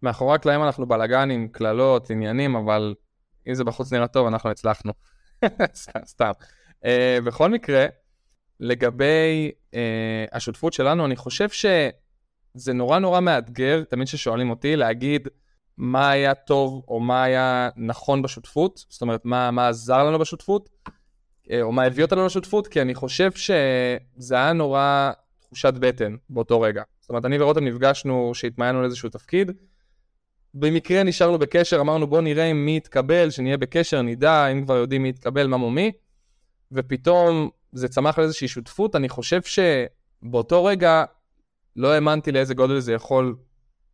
מאחורי הקלעים אנחנו בלאגנים, קללות, עניינים, אבל אם זה בחוץ נראה טוב, אנחנו הצלחנו. *laughs* סתם. Uh, בכל מקרה, לגבי uh, השותפות שלנו, אני חושב שזה נורא נורא מאתגר, תמיד כששואלים אותי, להגיד מה היה טוב או מה היה נכון בשותפות, זאת אומרת, מה, מה עזר לנו בשותפות, או מה הביא אותנו לשותפות, כי אני חושב שזה היה נורא תחושת בטן באותו רגע. זאת אומרת, אני ורותם נפגשנו, שהתמיינו לאיזשהו תפקיד, במקרה נשארנו בקשר, אמרנו בוא נראה אם מי יתקבל, שנהיה בקשר, נדע, אם כבר יודעים מי יתקבל, מה מומי, ופתאום זה צמח לאיזושהי שותפות, אני חושב שבאותו רגע לא האמנתי לאיזה גודל זה יכול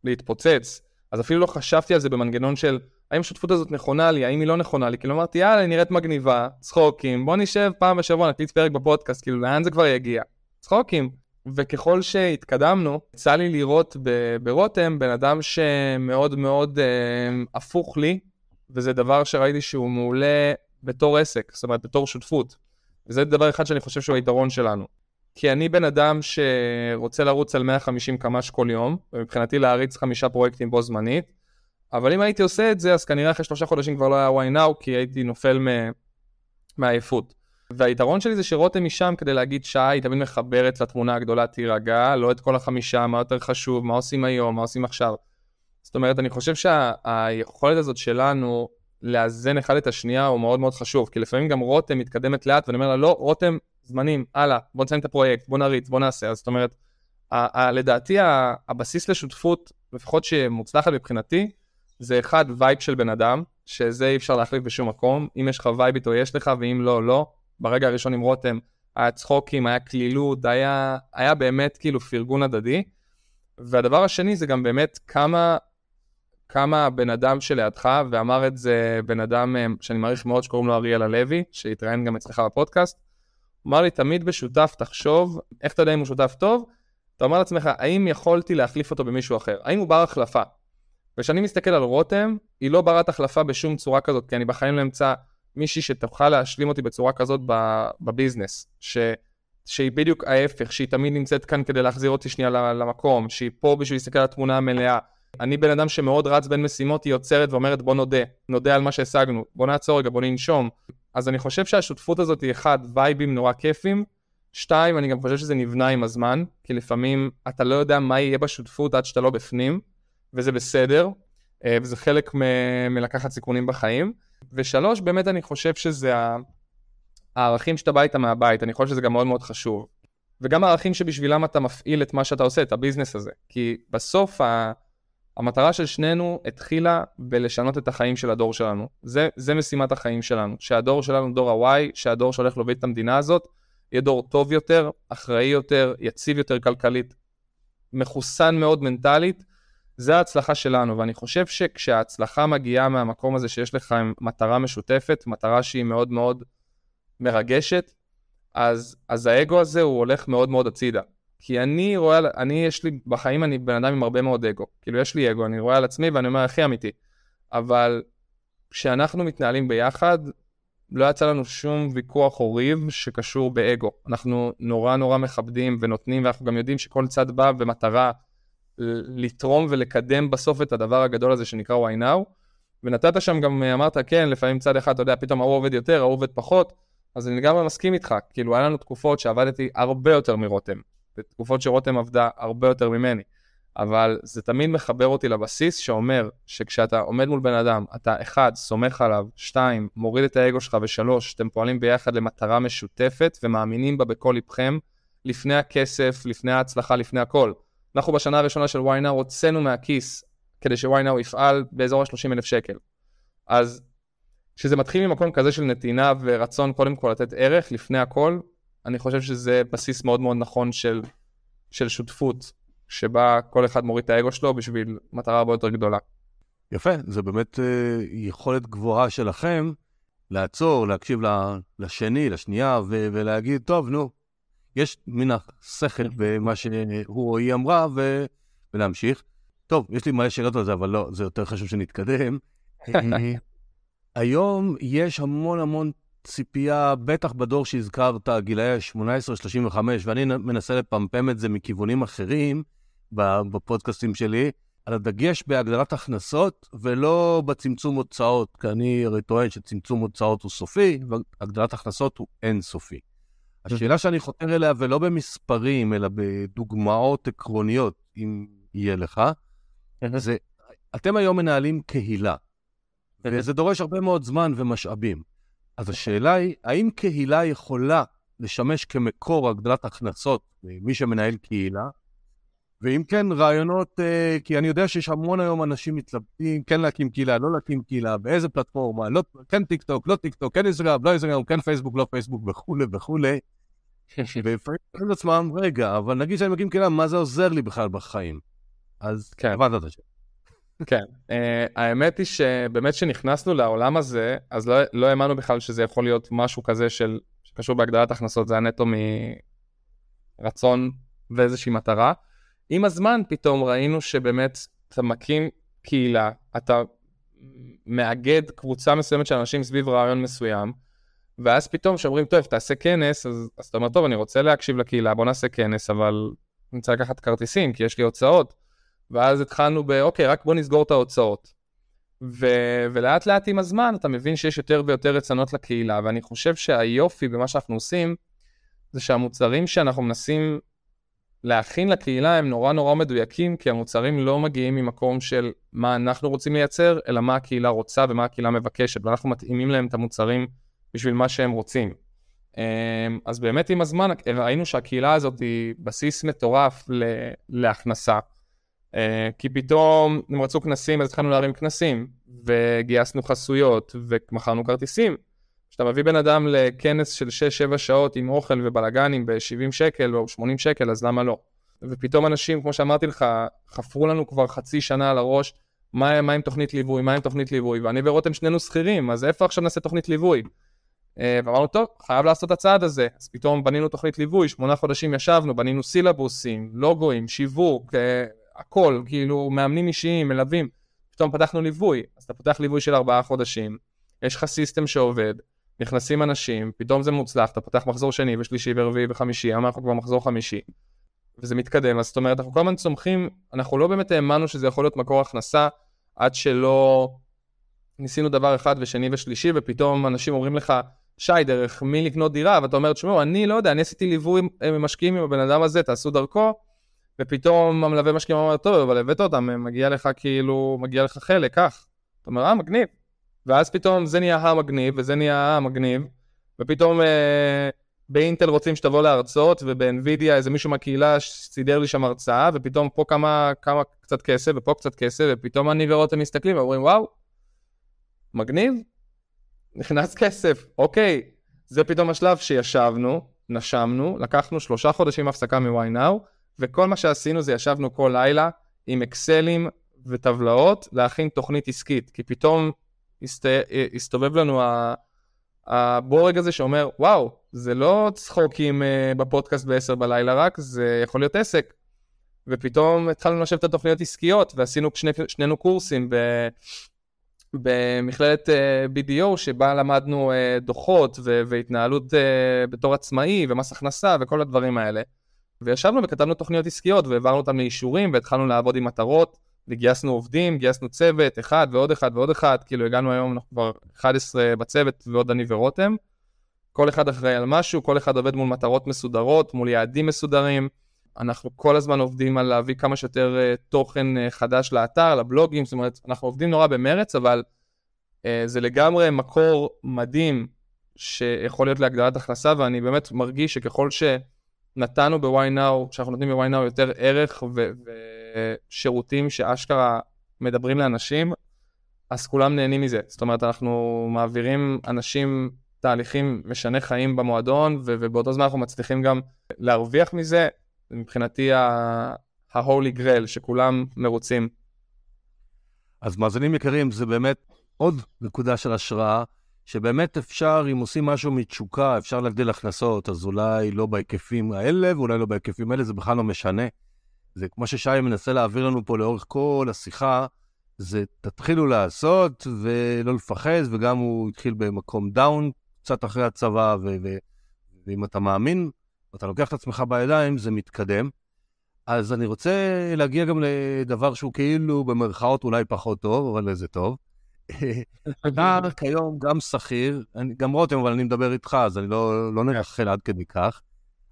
להתפוצץ, אז אפילו לא חשבתי על זה במנגנון של האם השותפות הזאת נכונה לי, האם היא לא נכונה לי, כאילו אמרתי יאללה, היא נראית מגניבה, צחוקים, בוא נשב פעם בשבוע, נקליט פרק בפודקאסט, כאילו לאן זה כבר יגיע? צחוקים. וככל שהתקדמנו, יצא לי לראות ברותם בן אדם שמאוד מאוד אה, הפוך לי, וזה דבר שראיתי שהוא מעולה בתור עסק, זאת אומרת בתור שותפות. וזה דבר אחד שאני חושב שהוא היתרון שלנו. כי אני בן אדם שרוצה לרוץ על 150 קמ"ש כל יום, ומבחינתי להריץ חמישה פרויקטים בו זמנית, אבל אם הייתי עושה את זה, אז כנראה אחרי שלושה חודשים כבר לא היה why now, כי הייתי נופל מעייפות. והיתרון שלי זה שרותם משם כדי להגיד שעה, היא תמיד מחברת לתמונה הגדולה, תירגע, לא את כל החמישה, מה יותר חשוב, מה עושים היום, מה עושים עכשיו. זאת אומרת, אני חושב שהיכולת שה- הזאת שלנו לאזן אחד את השנייה הוא מאוד מאוד חשוב, כי לפעמים גם רותם מתקדמת לאט, ואני אומר לה, לא, רותם, זמנים, הלאה, בוא נסיים את הפרויקט, בוא נריץ, בוא נעשה. אז זאת אומרת, ה- ה- לדעתי הבסיס לשותפות, לפחות שמוצלחת מבחינתי, זה אחד, vibe של בן אדם, שזה אי אפשר להחליף בשום מקום. אם יש לך vibe איתו, יש לך, ואם לא, לא. ברגע הראשון עם רותם היה צחוקים, היה קלילות, היה, היה באמת כאילו פרגון הדדי. והדבר השני זה גם באמת כמה, כמה הבן אדם שלידך, ואמר את זה בן אדם אה, שאני מעריך מאוד שקוראים לו אריאל הלוי, שהתראיין גם אצלך בפודקאסט, אמר לי תמיד בשותף תחשוב, איך אתה יודע אם הוא שותף טוב? אתה אומר לעצמך, האם יכולתי להחליף אותו במישהו אחר? האם הוא בר החלפה? וכשאני מסתכל על רותם, היא לא ברת החלפה בשום צורה כזאת, כי אני בחיים לא אמצא מישהי שתוכל להשלים אותי בצורה כזאת בביזנס, ש, שהיא בדיוק ההפך, שהיא תמיד נמצאת כאן כדי להחזיר אותי שנייה למקום, שהיא פה בשביל להסתכל על התמונה המלאה. אני בן אדם שמאוד רץ בין משימות, היא עוצרת ואומרת בוא נודה, נודה על מה שהשגנו, בוא נעצור רגע, בוא ננשום. אז אני חושב שהשותפות הזאת היא אחד, וייבים נורא כיפים, שתיים, אני גם חושב שזה נבנה עם הזמן, כי לפעמים אתה לא יודע מה יהיה בשותפות עד שאתה לא בפנים, וזה בסדר, אה, וזה חלק מ- מלקחת סיכונים בחיים. ושלוש, באמת אני חושב שזה הערכים שאתה בא איתם מהבית, אני חושב שזה גם מאוד מאוד חשוב. וגם הערכים שבשבילם אתה מפעיל את מה שאתה עושה, את הביזנס הזה. כי בסוף ה... המטרה של שנינו התחילה בלשנות את החיים של הדור שלנו. זה, זה משימת החיים שלנו. שהדור שלנו, דור ה-Y, שהדור שהולך להוביל את המדינה הזאת, יהיה דור טוב יותר, אחראי יותר, יציב יותר כלכלית, מחוסן מאוד מנטלית, זה ההצלחה שלנו, ואני חושב שכשההצלחה מגיעה מהמקום הזה שיש לך מטרה משותפת, מטרה שהיא מאוד מאוד מרגשת, אז, אז האגו הזה הוא הולך מאוד מאוד הצידה. כי אני רואה, אני יש לי, בחיים אני בן אדם עם הרבה מאוד אגו. כאילו יש לי אגו, אני רואה על עצמי ואני אומר הכי אמיתי. אבל כשאנחנו מתנהלים ביחד, לא יצא לנו שום ויכוח או ריב שקשור באגו. אנחנו נורא נורא מכבדים ונותנים, ואנחנו גם יודעים שכל צד בא במטרה לתרום ולקדם בסוף את הדבר הגדול הזה שנקרא why now. ונתת שם גם, אמרת, כן, לפעמים צד אחד, אתה יודע, פתאום ההוא עובד יותר, ההוא עובד פחות, אז אני לגמרי מסכים איתך. כאילו, היה לנו תקופות שעבדתי הרבה יותר מרותם, ותקופות שרותם עבדה הרבה יותר ממני. אבל זה תמיד מחבר אותי לבסיס שאומר שכשאתה עומד מול בן אדם, אתה אחד, סומך עליו, שתיים, מוריד את האגו שלך, ושלוש, אתם פועלים ביחד למטרה משותפת ומאמינים בה בכל ליבכם, לפני הכסף, לפני ההצלחה, לפני הכל. אנחנו בשנה הראשונה של ynow הוצאנו מהכיס כדי ש-ynow יפעל באזור ה-30 אלף שקל. אז כשזה מתחיל ממקום כזה של נתינה ורצון קודם כל לתת ערך לפני הכל, אני חושב שזה בסיס מאוד מאוד נכון של, של שותפות, שבה כל אחד מוריד את האגו שלו בשביל מטרה הרבה יותר גדולה. יפה, זה באמת uh, יכולת גבוהה שלכם לעצור, להקשיב לשני, לשנייה, ו- ולהגיד, טוב, נו, יש מן השכל במה שהוא או היא אמרה, ו... ולהמשיך. טוב, יש לי מלא שאלות על זה, אבל לא, זה יותר חשוב שנתקדם. *laughs* היום יש המון המון ציפייה, בטח בדור שהזכרת, גילאי 18-35, ואני מנסה לפמפם את זה מכיוונים אחרים בפודקאסטים שלי, על הדגש בהגדלת הכנסות ולא בצמצום הוצאות, כי אני הרי טוען שצמצום הוצאות הוא סופי, והגדלת הכנסות הוא אינסופי. השאלה שאני חותר אליה, ולא במספרים, אלא בדוגמאות עקרוניות, אם יהיה לך, זה, אתם היום מנהלים קהילה, וזה דורש הרבה מאוד זמן ומשאבים. אז השאלה היא, האם קהילה יכולה לשמש כמקור הגדלת הכנסות למי שמנהל קהילה? ואם כן, רעיונות, אה, כי אני יודע שיש המון היום אנשים מתלבטים, כן להקים קהילה, לא להקים קהילה, באיזה פלטפורמה, לא, כן טיק טוק, לא טיק טוק, כן אינסטגרם, לא אינסטגרם, כן פייסבוק, לא פייסבוק וכולי וכולי. *laughs* ולפעמים אומרים לעצמם, רגע, אבל נגיד שאני מקים קהילה, מה זה עוזר לי בכלל בחיים? אז כן. הבנת את השאלה. כן, uh, האמת היא שבאמת כשנכנסנו לעולם הזה, אז לא, לא האמנו בכלל שזה יכול להיות משהו כזה של, שקשור בהגדלת הכנסות, זה היה נטו מרצון ואיזושהי מטרה. עם הזמן פתאום ראינו שבאמת אתה מקים קהילה, אתה מאגד קבוצה מסוימת של אנשים סביב רעיון מסוים, ואז פתאום כשאומרים, טוב, תעשה כנס, אז, אז אתה אומר, טוב, אני רוצה להקשיב לקהילה, בוא נעשה כנס, אבל אני רוצה לקחת כרטיסים, כי יש לי הוצאות. ואז התחלנו ב, אוקיי, רק בוא נסגור את ההוצאות. ו... ולאט לאט עם הזמן אתה מבין שיש יותר ויותר רצונות לקהילה, ואני חושב שהיופי במה שאנחנו עושים, זה שהמוצרים שאנחנו מנסים להכין לקהילה הם נורא נורא מדויקים, כי המוצרים לא מגיעים ממקום של מה אנחנו רוצים לייצר, אלא מה הקהילה רוצה ומה הקהילה מבקשת, ואנחנו מתאימים להם את המוצרים בשביל מה שהם רוצים. אמ, אז באמת עם הזמן ראינו שהקהילה הזאת היא בסיס מטורף להכנסה. אה, כי פתאום הם רצו כנסים, אז התחלנו להרים כנסים, וגייסנו חסויות, ומכרנו כרטיסים. כשאתה מביא בן אדם לכנס של 6-7 שעות עם אוכל ובלאגנים ב-70 שקל או 80 שקל, אז למה לא? ופתאום אנשים, כמו שאמרתי לך, חפרו לנו כבר חצי שנה על הראש, מה, מה עם תוכנית ליווי, מה עם תוכנית ליווי, ואני ורותם שנינו שכירים, אז איפה עכשיו נעשה תוכנית ליווי? אה, ואמרנו, טוב, חייב לעשות את הצעד הזה. אז פתאום בנינו תוכנית ליווי, שמונה חודשים ישבנו, בנינו סילבוסים, לוגוים, שיווק, אה, הכל, כאילו מאמנים אישיים, מלווים. פתאום פתחנו ליווי, אז אתה פותח ליווי של ארבעה חודשים, יש לך סיסטם שעובד, נכנסים אנשים, פתאום זה מוצלח, אתה פותח מחזור שני ושלישי ורביעי וחמישי, היום אנחנו כבר מחזור חמישי, וזה מתקדם, אז זאת אומרת, אנחנו כל הזמן צומחים, אנחנו לא באמת האמנו שזה יכול להיות מקור הכנסה, עד שלא ניסינו דבר אחד ושני ושלישי, ופתאום אנשים אומרים לך, שי, דרך מי לקנות דירה, ואתה אומר, תשמעו, אני לא יודע, אני עשיתי ליווי עם משקיעים עם הבן אדם הזה, תעשו דרכו, ופתאום המלווה משקיעים אומר, טוב, אבל הבאת אותם, מגיע לך כאילו, מגיע לך חלק, קח. אתה אומר, אה, מגניב. ואז פתאום זה נהיה המגניב, וזה נהיה המגניב, ופתאום אה, באינטל רוצים שתבוא להרצות, ובאנווידיה איזה מישהו מהקהילה סידר לי שם הרצאה, ופתאום פה כמה, כמה קצת כסף, ופה קצת כסף, ופתאום אני ורותם מסתכלים ואומרים, וואו, מגניב, נכנס כסף, אוקיי. זה פתאום השלב שישבנו, נשמנו, לקחנו שלושה חודשים הפסקה מ-Y Now, וכל מה שעשינו זה ישבנו כל לילה עם אקסלים וטבלאות להכין תוכנית עסקית, כי פתאום הסת... הסתובב לנו הבורג הזה שאומר, וואו, זה לא צחוקים uh, בפודקאסט ב-10 בלילה רק, זה יכול להיות עסק. ופתאום התחלנו לשבת על תוכניות עסקיות, ועשינו שני, שנינו קורסים ב... במכללת אה, BDO, שבה למדנו uh, דוחות והתנהלות בתור עצמאי ומס הכנסה וכל הדברים האלה. וישבנו וכתבנו תוכניות עסקיות והעברנו אותן לאישורים והתחלנו לעבוד עם מטרות וגייסנו עובדים, גייסנו צוות, אחד ועוד אחד ועוד אחד, כאילו הגענו היום, אנחנו כבר 11 בצוות ועוד אני ורותם. כל אחד אחראי על משהו, כל אחד עובד מול מטרות מסודרות, מול יעדים מסודרים. אנחנו כל הזמן עובדים על להביא כמה שיותר uh, תוכן uh, חדש לאתר, לבלוגים, זאת אומרת, אנחנו עובדים נורא במרץ, אבל uh, זה לגמרי מקור מדהים שיכול להיות להגדלת הכנסה, ואני באמת מרגיש שככל ש... נתנו ב-Y Now, שאנחנו נותנים ב-Y Now יותר ערך ושירותים שאשכרה מדברים לאנשים, אז כולם נהנים מזה. זאת אומרת, אנחנו מעבירים אנשים תהליכים משני חיים במועדון, ו- ובאותו זמן אנחנו מצליחים גם להרוויח מזה. מבחינתי ה-Holy Grail, שכולם מרוצים. אז מאזינים יקרים, זה באמת עוד נקודה של השראה. שבאמת אפשר, אם עושים משהו מתשוקה, אפשר להגדיל הכנסות, אז אולי לא בהיקפים האלה ואולי לא בהיקפים האלה, זה בכלל לא משנה. זה כמו ששי מנסה להעביר לנו פה לאורך כל השיחה, זה תתחילו לעשות ולא לפחד, וגם הוא התחיל במקום דאון קצת אחרי הצבא, ו- ו- ואם אתה מאמין, ואתה לוקח את עצמך בידיים, זה מתקדם. אז אני רוצה להגיע גם לדבר שהוא כאילו במרכאות אולי פחות טוב, אבל זה טוב. אתה *laughs* כיום גם שכיר, גם רותם, אבל אני מדבר איתך, אז אני לא, לא נרחל עד כדי כך.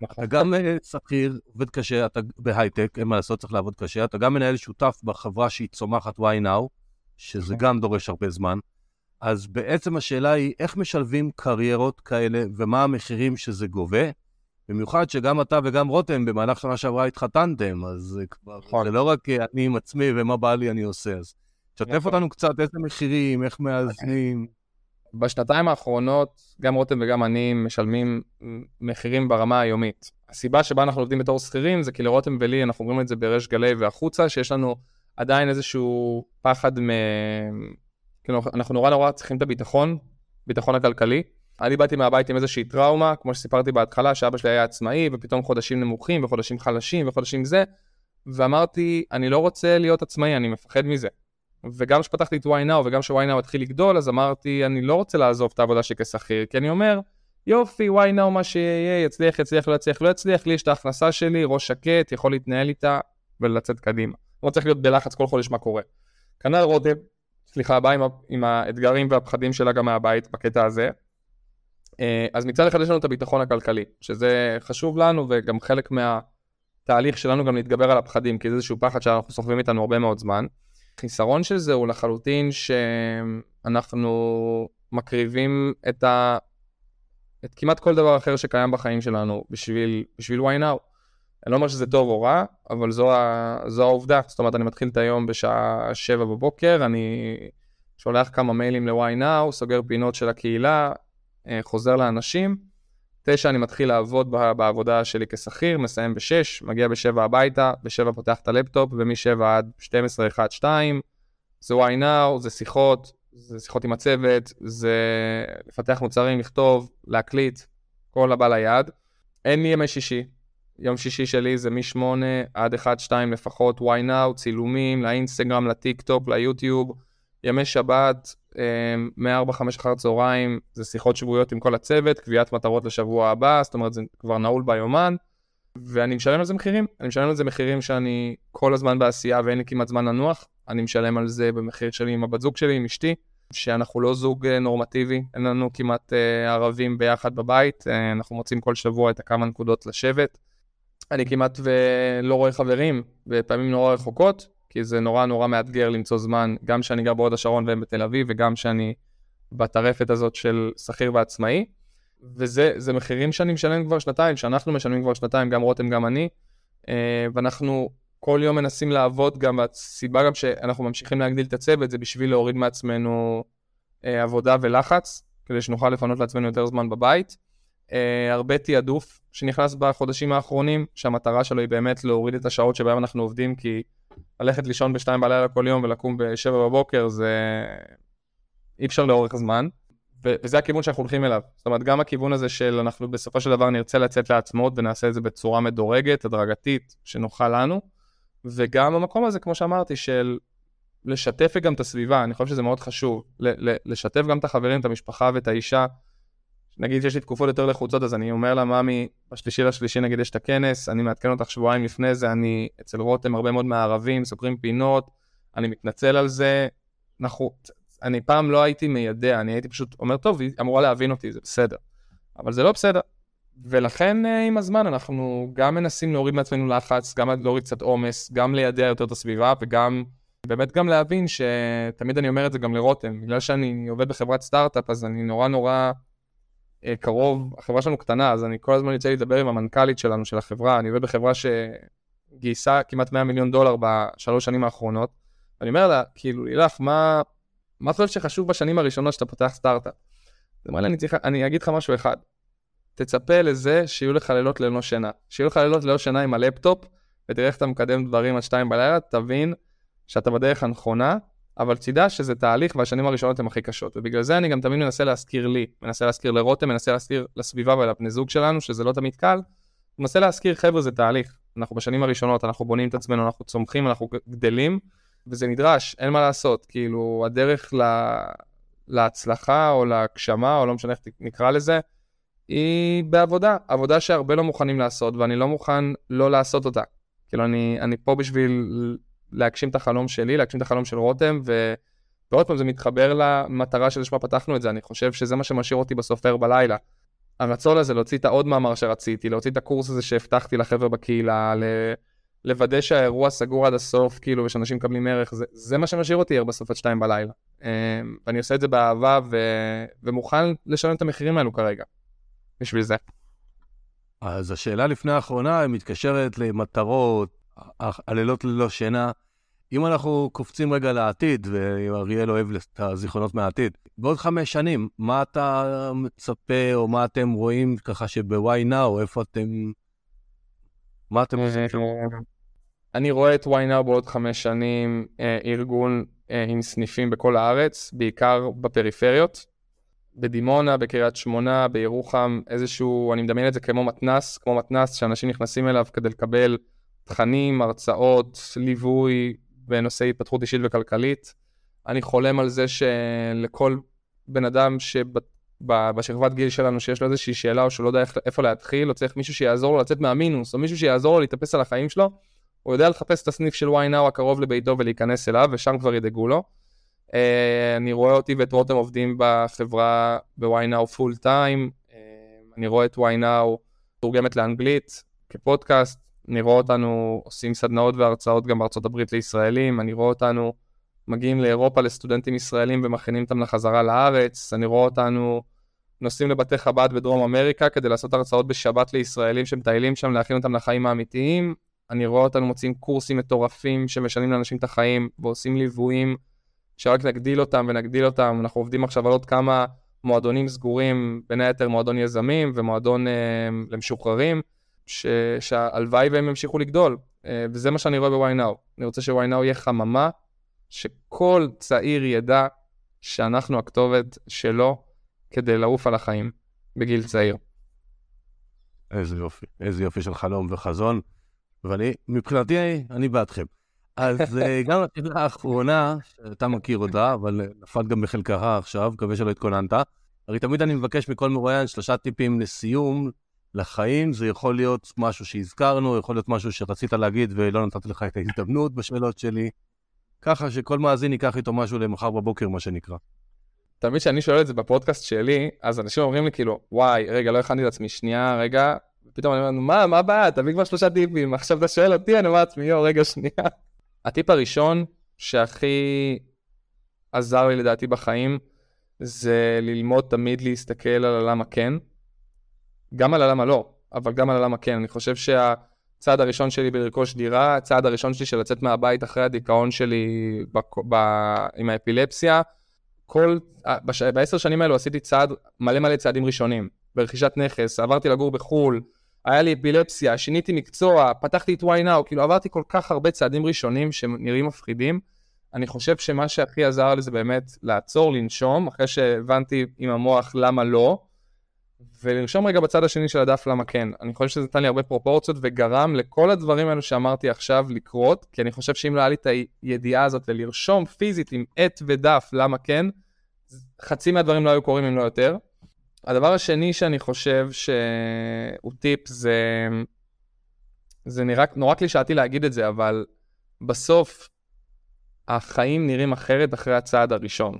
אתה גם אה, שכיר, עובד קשה, אתה בהייטק, אין מה לעשות, צריך לעבוד קשה. אתה גם מנהל שותף בחברה שהיא צומחת yNow, שזה נכון. גם דורש הרבה זמן. אז בעצם השאלה היא, איך משלבים קריירות כאלה, ומה המחירים שזה גובה? במיוחד שגם אתה וגם רותם במהלך שנה שעברה התחתנתם, אז זה כבר, נכון. זה לא רק אני עם עצמי ומה בא לי אני עושה, אז תשתף נכון. אותנו קצת איזה מחירים, איך מאזנים. בשנתיים האחרונות, גם רותם וגם אני משלמים מחירים ברמה היומית. הסיבה שבה אנחנו עובדים בתור שכירים זה כי לרותם ולי, אנחנו אומרים את זה בריש גלי והחוצה, שיש לנו עדיין איזשהו פחד מ... כאילו, אנחנו נורא נורא צריכים את הביטחון, ביטחון הכלכלי. אני באתי מהבית עם איזושהי טראומה, כמו שסיפרתי בהתחלה, שאבא שלי היה עצמאי, ופתאום חודשים נמוכים, וחודשים חלשים, וחודשים זה, ואמרתי, אני לא רוצה להיות עצמאי, אני מפחד מזה. וגם כשפתחתי את yNow, וגם כש-yNow התחיל לגדול, אז אמרתי, אני לא רוצה לעזוב את העבודה שלי כשכיר, כי אני אומר, יופי, yNow, מה שיהיה, יצליח, יצליח, לא יצליח, לא יצליח, לי יש את ההכנסה שלי, ראש שקט, יכול להתנהל איתה ולצאת קדימה. לא צריך להיות בלחץ כל חודש מה קורה. כנ"ל רותם, סליחה, באה עם, עם האתגרים והפחדים שלה גם מהבית בקטע הזה. אה, אז מצד אחד יש לנו את הביטחון הכלכלי, שזה חשוב לנו וגם חלק מהתהליך שלנו גם להתגבר על הפחדים, כי זה איזשהו פחד שאנחנו סוחבים איתנו הרבה מאוד זמן. חיסרון של זה הוא לחלוטין שאנחנו מקריבים את, ה... את כמעט כל דבר אחר שקיים בחיים שלנו בשביל, בשביל why now. אני לא אומר שזה טוב או רע, אבל זו, ה... זו העובדה. זאת אומרת, אני מתחיל את היום בשעה 7 בבוקר, אני שולח כמה מיילים ל-why now, סוגר פינות של הקהילה, אה, חוזר לאנשים. תשע אני מתחיל לעבוד בעבודה שלי כשכיר, מסיים בשש, מגיע בשבע הביתה, בשבע פותח את הלפטופ, ומשבע עד 12, 1, 2, זה why now, זה שיחות, זה שיחות עם הצוות, זה לפתח מוצרים, לכתוב, להקליט, כל הבא ליד. אין לי ימי שישי. יום שישי שלי זה מ-8 עד 1-2 לפחות, why now, צילומים, לאינסטגרם, לטיק טוק, ליוטיוב, ימי שבת, מ-4-5 אחר צהריים זה שיחות שבועיות עם כל הצוות, קביעת מטרות לשבוע הבא, זאת אומרת זה כבר נעול ביומן, ואני משלם על זה מחירים, אני משלם על זה מחירים שאני כל הזמן בעשייה ואין לי כמעט זמן לנוח, אני משלם על זה במחיר שלי עם הבת זוג שלי, עם אשתי, שאנחנו לא זוג אה, נורמטיבי, אין לנו כמעט uh, ערבים ביחד בבית, uh, אנחנו מוצאים כל שבוע את הכמה נקודות לשבת. אני כמעט ולא רואה חברים, בפעמים נורא רחוקות, כי זה נורא נורא מאתגר למצוא זמן, גם שאני גר בהוד השרון והם בתל אביב, וגם שאני בטרפת הזאת של שכיר ועצמאי. וזה מחירים שאני משלם כבר שנתיים, שאנחנו משלמים כבר שנתיים, גם רותם, גם אני. אה, ואנחנו כל יום מנסים לעבוד גם, והסיבה גם שאנחנו ממשיכים להגדיל את הצוות, זה בשביל להוריד מעצמנו אה, עבודה ולחץ, כדי שנוכל לפנות לעצמנו יותר זמן בבית. Uh, הרבה תעדוף שנכנס בחודשים האחרונים, שהמטרה שלו היא באמת להוריד את השעות שבהן אנחנו עובדים, כי ללכת לישון בשתיים בלילה כל יום ולקום בשבע בבוקר זה אי אפשר לאורך זמן. וזה הכיוון שאנחנו הולכים אליו. זאת אומרת, גם הכיוון הזה של אנחנו בסופו של דבר נרצה לצאת לעצמאות ונעשה את זה בצורה מדורגת, הדרגתית, שנוחה לנו, וגם המקום הזה, כמו שאמרתי, של לשתף גם את הסביבה, אני חושב שזה מאוד חשוב, לשתף גם את החברים, את המשפחה ואת האישה נגיד שיש לי תקופות יותר לחוצות, אז אני אומר לה, ממי, בשלישי לשלישי נגיד יש את הכנס, אני מעדכן אותך שבועיים לפני זה, אני אצל רותם הרבה מאוד מהערבים, סוגרים פינות, אני מתנצל על זה. אנחנו, אני פעם לא הייתי מיידע, אני הייתי פשוט אומר, טוב, היא אמורה להבין אותי, זה בסדר. אבל זה לא בסדר. ולכן אה, עם הזמן אנחנו גם מנסים להוריד מעצמנו לחץ, גם להוריד קצת עומס, גם לידע יותר את הסביבה וגם באמת גם להבין שתמיד אני אומר את זה גם לרותם, בגלל שאני עובד בחברת סטארט-אפ אז אני נורא נורא קרוב, החברה שלנו קטנה, אז אני כל הזמן יוצא לדבר עם המנכ"לית שלנו, של החברה, אני עובד בחברה שגייסה כמעט 100 מיליון דולר בשלוש שנים האחרונות. אני אומר לה, כאילו, לילך, מה, מה אתה חושב שחשוב בשנים הראשונות שאתה פותח סטארט-אפ? היא אמרה לי, אני, צריך, אני אגיד לך משהו אחד, תצפה לזה שיהיו לך לילות ללא שינה. שיהיו לך לילות ללא שינה עם הלפטופ, ותראה איך אתה מקדם דברים עד שתיים בלילה, תבין שאתה בדרך הנכונה, אבל תדע שזה תהליך והשנים הראשונות הן הכי קשות, ובגלל זה אני גם תמיד מנסה להזכיר לי, מנסה להזכיר לרותם, מנסה להזכיר לסביבה ולבני זוג שלנו, שזה לא תמיד קל, מנסה להזכיר, חבר'ה, זה תהליך. אנחנו בשנים הראשונות, אנחנו בונים את עצמנו, אנחנו צומחים, אנחנו גדלים, וזה נדרש, אין מה לעשות. כאילו, הדרך לה, להצלחה או להגשמה, או לא משנה איך נקרא לזה, היא בעבודה, עבודה שהרבה לא מוכנים לעשות, ואני לא מוכן לא לעשות אותה. כאילו, אני, אני פה בשביל להגשים את החלום שלי, להגשים את החלום של רותם, ו... ועוד פעם, זה מתחבר למטרה שלשמה פתחנו את זה, אני חושב שזה מה שמשאיר אותי בסוף ער בלילה. הרצון הזה להוציא את העוד מאמר שרציתי, להוציא את הקורס הזה שהבטחתי לחבר'ה בקהילה, ל... לוודא שהאירוע סגור עד הסוף, כאילו, ושאנשים מקבלים ערך, זה, זה מה שמשאיר אותי ער בסוף עד שתיים בלילה. אמ, ואני עושה את זה באהבה, ו... ומוכן לשלם את המחירים האלו כרגע, בשביל זה. אז השאלה לפני האחרונה מתקשרת למטרות, הלילות ללא שינה. אם אנחנו קופצים רגע לעתיד, ואריאל אוהב את הזיכרונות מהעתיד, בעוד חמש שנים, מה אתה מצפה, או מה אתם רואים ככה שב-why now, איפה אתם... מה אתם עושים? אני רואה את why now בעוד חמש שנים, אה, ארגון אה, עם סניפים בכל הארץ, בעיקר בפריפריות. בדימונה, בקריית שמונה, בירוחם, איזשהו, אני מדמיין את זה כמו מתנס, כמו מתנס שאנשים נכנסים אליו כדי לקבל תכנים, הרצאות, ליווי, בנושאי התפתחות אישית וכלכלית. אני חולם על זה שלכל בן אדם שבשכבת גיל שלנו שיש לו איזושהי שאלה או שהוא לא יודע איפה להתחיל, או צריך מישהו שיעזור לו לצאת מהמינוס, או מישהו שיעזור לו להתאפס על החיים שלו, הוא יודע לחפש את הסניף של ynow הקרוב לביתו ולהיכנס אליו, ושם כבר ידאגו לו. Uh, אני רואה אותי ואת רותם עובדים בחברה ב-ynow פול טיים, אני רואה את ynow תורגמת לאנגלית כפודקאסט, אני רואה אותנו עושים סדנאות והרצאות גם בארצות הברית לישראלים, אני רואה אותנו מגיעים לאירופה לסטודנטים ישראלים ומכינים אותם לחזרה לארץ, אני רואה אותנו נוסעים לבתי חב"ד בדרום אמריקה כדי לעשות הרצאות בשבת לישראלים שמטיילים שם, להכין אותם לחיים האמיתיים, אני רואה אותנו מוצאים קורסים מטורפים שמשנים לאנשים את החיים ועושים ליוויים שרק נגדיל אותם ונגדיל אותם, אנחנו עובדים עכשיו על עוד כמה מועדונים סגורים, בין היתר מועדון יזמים ומועדון אה, למשוחררים. שהלוואי והם ימשיכו לגדול, אה, וזה מה שאני רואה ב-ynow. אני רוצה ש-ynow יהיה חממה, שכל צעיר ידע שאנחנו הכתובת שלו כדי לעוף על החיים בגיל צעיר. איזה יופי, איזה יופי של חלום וחזון, ואני, מבחינתי, אני בעדכם. אז אה, *laughs* גם לשאלה האחרונה, שאתה מכיר אותה, אבל נפלת גם בחלקה עכשיו, מקווה שלא התכוננת. הרי תמיד אני מבקש מכל מרואיין שלושה טיפים לסיום, לחיים, זה יכול להיות משהו שהזכרנו, יכול להיות משהו שרצית להגיד ולא נתתי לך את ההזדמנות בשאלות שלי, ככה שכל מאזין ייקח איתו משהו למחר בבוקר, מה שנקרא. תמיד כשאני שואל את זה בפודקאסט שלי, אז אנשים אומרים לי כאילו, וואי, רגע, לא הכנתי את עצמי, שנייה, רגע, פתאום אני אומר, מה, מה הבעיה, תביא כבר שלושה טיפים, עכשיו אתה שואל אותי, אני אומר לעצמי, יואו, רגע, שנייה. הטיפ הראשון שהכי עזר לי לדעתי בחיים, זה ללמוד תמיד להסתכל על הלמה כן. גם על הלמה לא, אבל גם על הלמה כן. אני חושב שהצעד הראשון שלי בלרכוש דירה, הצעד הראשון שלי של לצאת מהבית אחרי הדיכאון שלי ב, ב, עם האפילפסיה, כל, בש, בעשר שנים האלו עשיתי צעד, מלא מלא צעדים ראשונים. ברכישת נכס, עברתי לגור בחו"ל, היה לי אפילפסיה, שיניתי מקצוע, פתחתי את why now, כאילו עברתי כל כך הרבה צעדים ראשונים שנראים מפחידים. אני חושב שמה שהכי עזר לי זה באמת לעצור, לנשום, אחרי שהבנתי עם המוח למה לא, ולרשום רגע בצד השני של הדף למה כן. אני חושב שזה נתן לי הרבה פרופורציות וגרם לכל הדברים האלו שאמרתי עכשיו לקרות, כי אני חושב שאם לא היה לי את הידיעה הזאת ללרשום פיזית עם עט ודף למה כן, חצי מהדברים לא היו קורים אם לא יותר. הדבר השני שאני חושב שהוא טיפ זה, זה נראה נורא קלישאתי להגיד את זה, אבל בסוף החיים נראים אחרת אחרי הצעד הראשון.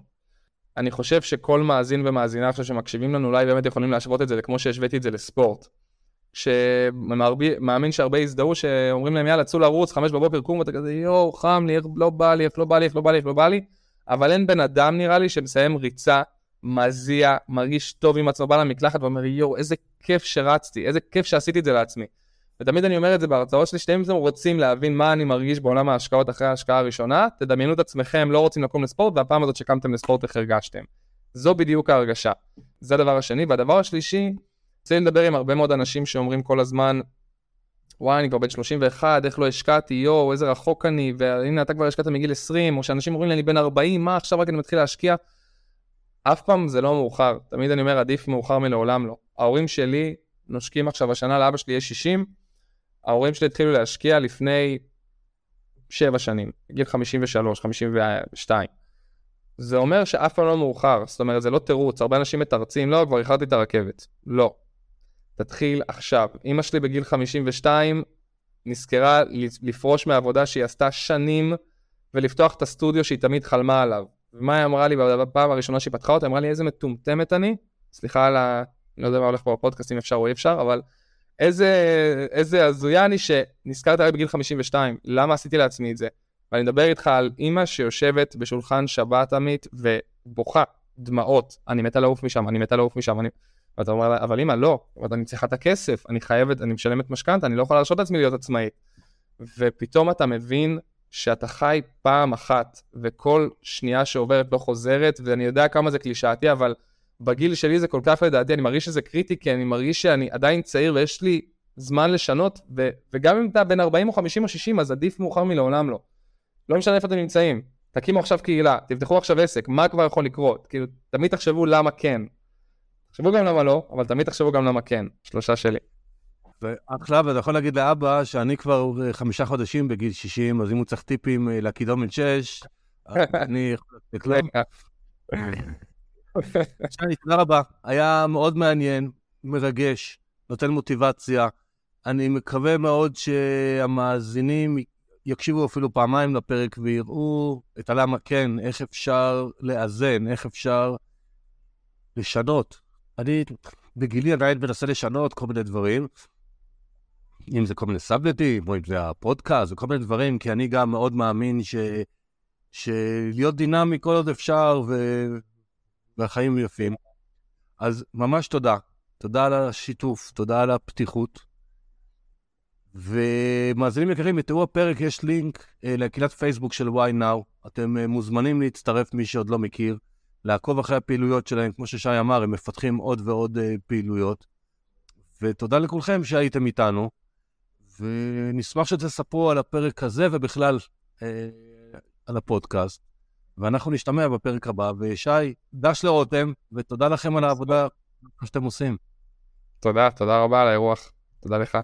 אני חושב שכל מאזין ומאזינה עכשיו שמקשיבים לנו אולי באמת יכולים להשוות את זה כמו שהשוויתי את זה לספורט. שמאמין שהרבה יזדהו שאומרים להם יאללה צאו לרוץ חמש בבוקר קום ואתה כזה יואו חם לי לא בא לי איך לא בא לי איך לא בא לי איך לא בא לי אבל אין בן אדם נראה לי שמסיים ריצה מזיע מרגיש טוב עם עצמו בא למקלחת ואומר יואו איזה כיף שרצתי איזה כיף שעשיתי את זה לעצמי. ותמיד אני אומר את זה בהרצאות שלי, שאתם רוצים להבין מה אני מרגיש בעולם ההשקעות אחרי ההשקעה הראשונה, תדמיינו את עצמכם לא רוצים לקום לספורט, והפעם הזאת שקמתם לספורט איך הרגשתם. זו בדיוק ההרגשה. זה הדבר השני. והדבר השלישי, רוצה לדבר עם הרבה מאוד אנשים שאומרים כל הזמן, וואי, אני כבר בן 31, איך לא השקעתי, יואו, איזה רחוק אני, והנה אתה כבר השקעת מגיל 20, או שאנשים אומרים לי, אני בן 40, מה עכשיו רק אני מתחיל להשקיע? אף פעם זה לא מאוחר. תמיד אני אומר, עדיף מאוחר מלעולם לא. ההורים שלי נושקים עכשיו השנה לאבא שלי יש 60, ההורים שלי התחילו להשקיע לפני שבע שנים, גיל 53, 52. זה אומר שאף פעם לא מאוחר, זאת אומרת, זה לא תירוץ, הרבה אנשים מתרצים, לא, כבר איחרתי את הרכבת. לא. תתחיל עכשיו. אימא שלי בגיל 52 נזכרה לפרוש מהעבודה שהיא עשתה שנים ולפתוח את הסטודיו שהיא תמיד חלמה עליו. ומה היא אמרה לי בפעם הראשונה שהיא פתחה אותה? היא אמרה לי איזה מטומטמת אני, סליחה על ה... אני לא יודע מה הולך פה בפודקאסט, אם אפשר או אי אפשר, אבל איזה, איזה הזויה אני שנזכרת עליי בגיל 52, למה עשיתי לעצמי את זה? ואני מדבר איתך על אימא שיושבת בשולחן שבת עמית ובוכה דמעות, אני מתה לעוף משם, אני מתה לעוף משם, אני... ואתה אומר לה, אבל אימא, לא, אבל אני צריכה את הכסף, אני חייבת, אני משלמת משכנתה, אני לא יכולה להרשות לעצמי להיות עצמאית. ופתאום אתה מבין שאתה חי פעם אחת, וכל שנייה שעוברת לא חוזרת, ואני יודע כמה זה קלישאתי, אבל בגיל שלי זה כל כך לדעתי, אני מרגיש שזה קריטי, כי אני מרגיש שאני עדיין צעיר ויש לי זמן לשנות, ו- וגם אם אתה בין 40 או 50 או 60, אז עדיף מאוחר מלעולם לא. לא משנה איפה אתם נמצאים, תקימו עכשיו קהילה, תפתחו עכשיו עסק, מה כבר יכול לקרות? כאילו, תמיד תחשבו למה כן. תחשבו גם למה לא, אבל תמיד תחשבו גם למה כן. שלושה שלי. ועכשיו אתה יכול להגיד לאבא שאני כבר אה, חמישה חודשים בגיל 60, אז אם הוא צריך טיפים אה, לקידומת 6, אני יכול לתת לו. *laughs* שי, תודה רבה. היה מאוד מעניין, מרגש, נותן מוטיבציה. אני מקווה מאוד שהמאזינים יקשיבו אפילו פעמיים לפרק ויראו את הלמה כן, איך אפשר לאזן, איך אפשר לשנות. אני בגילי עדיין מנסה לשנות כל מיני דברים, אם זה כל מיני סאבלטים, או אם זה הפודקאסט, וכל מיני דברים, כי אני גם מאוד מאמין ש... שלהיות דינמי כל עוד אפשר, ו... והחיים יפים. אז ממש תודה. תודה על השיתוף, תודה על הפתיחות. ומאזינים יקרים, בתיאור הפרק יש לינק אה, לקהילת פייסבוק של why now. אתם אה, מוזמנים להצטרף, מי שעוד לא מכיר, לעקוב אחרי הפעילויות שלהם. כמו ששי אמר, הם מפתחים עוד ועוד אה, פעילויות. ותודה לכולכם שהייתם איתנו, ונשמח שתספרו על הפרק הזה ובכלל אה, על הפודקאסט. ואנחנו נשתמע בפרק הבא, ושי, דש לרותם, ותודה לכם על העבודה שאתם עושים. תודה, תודה רבה על האירוח. תודה לך.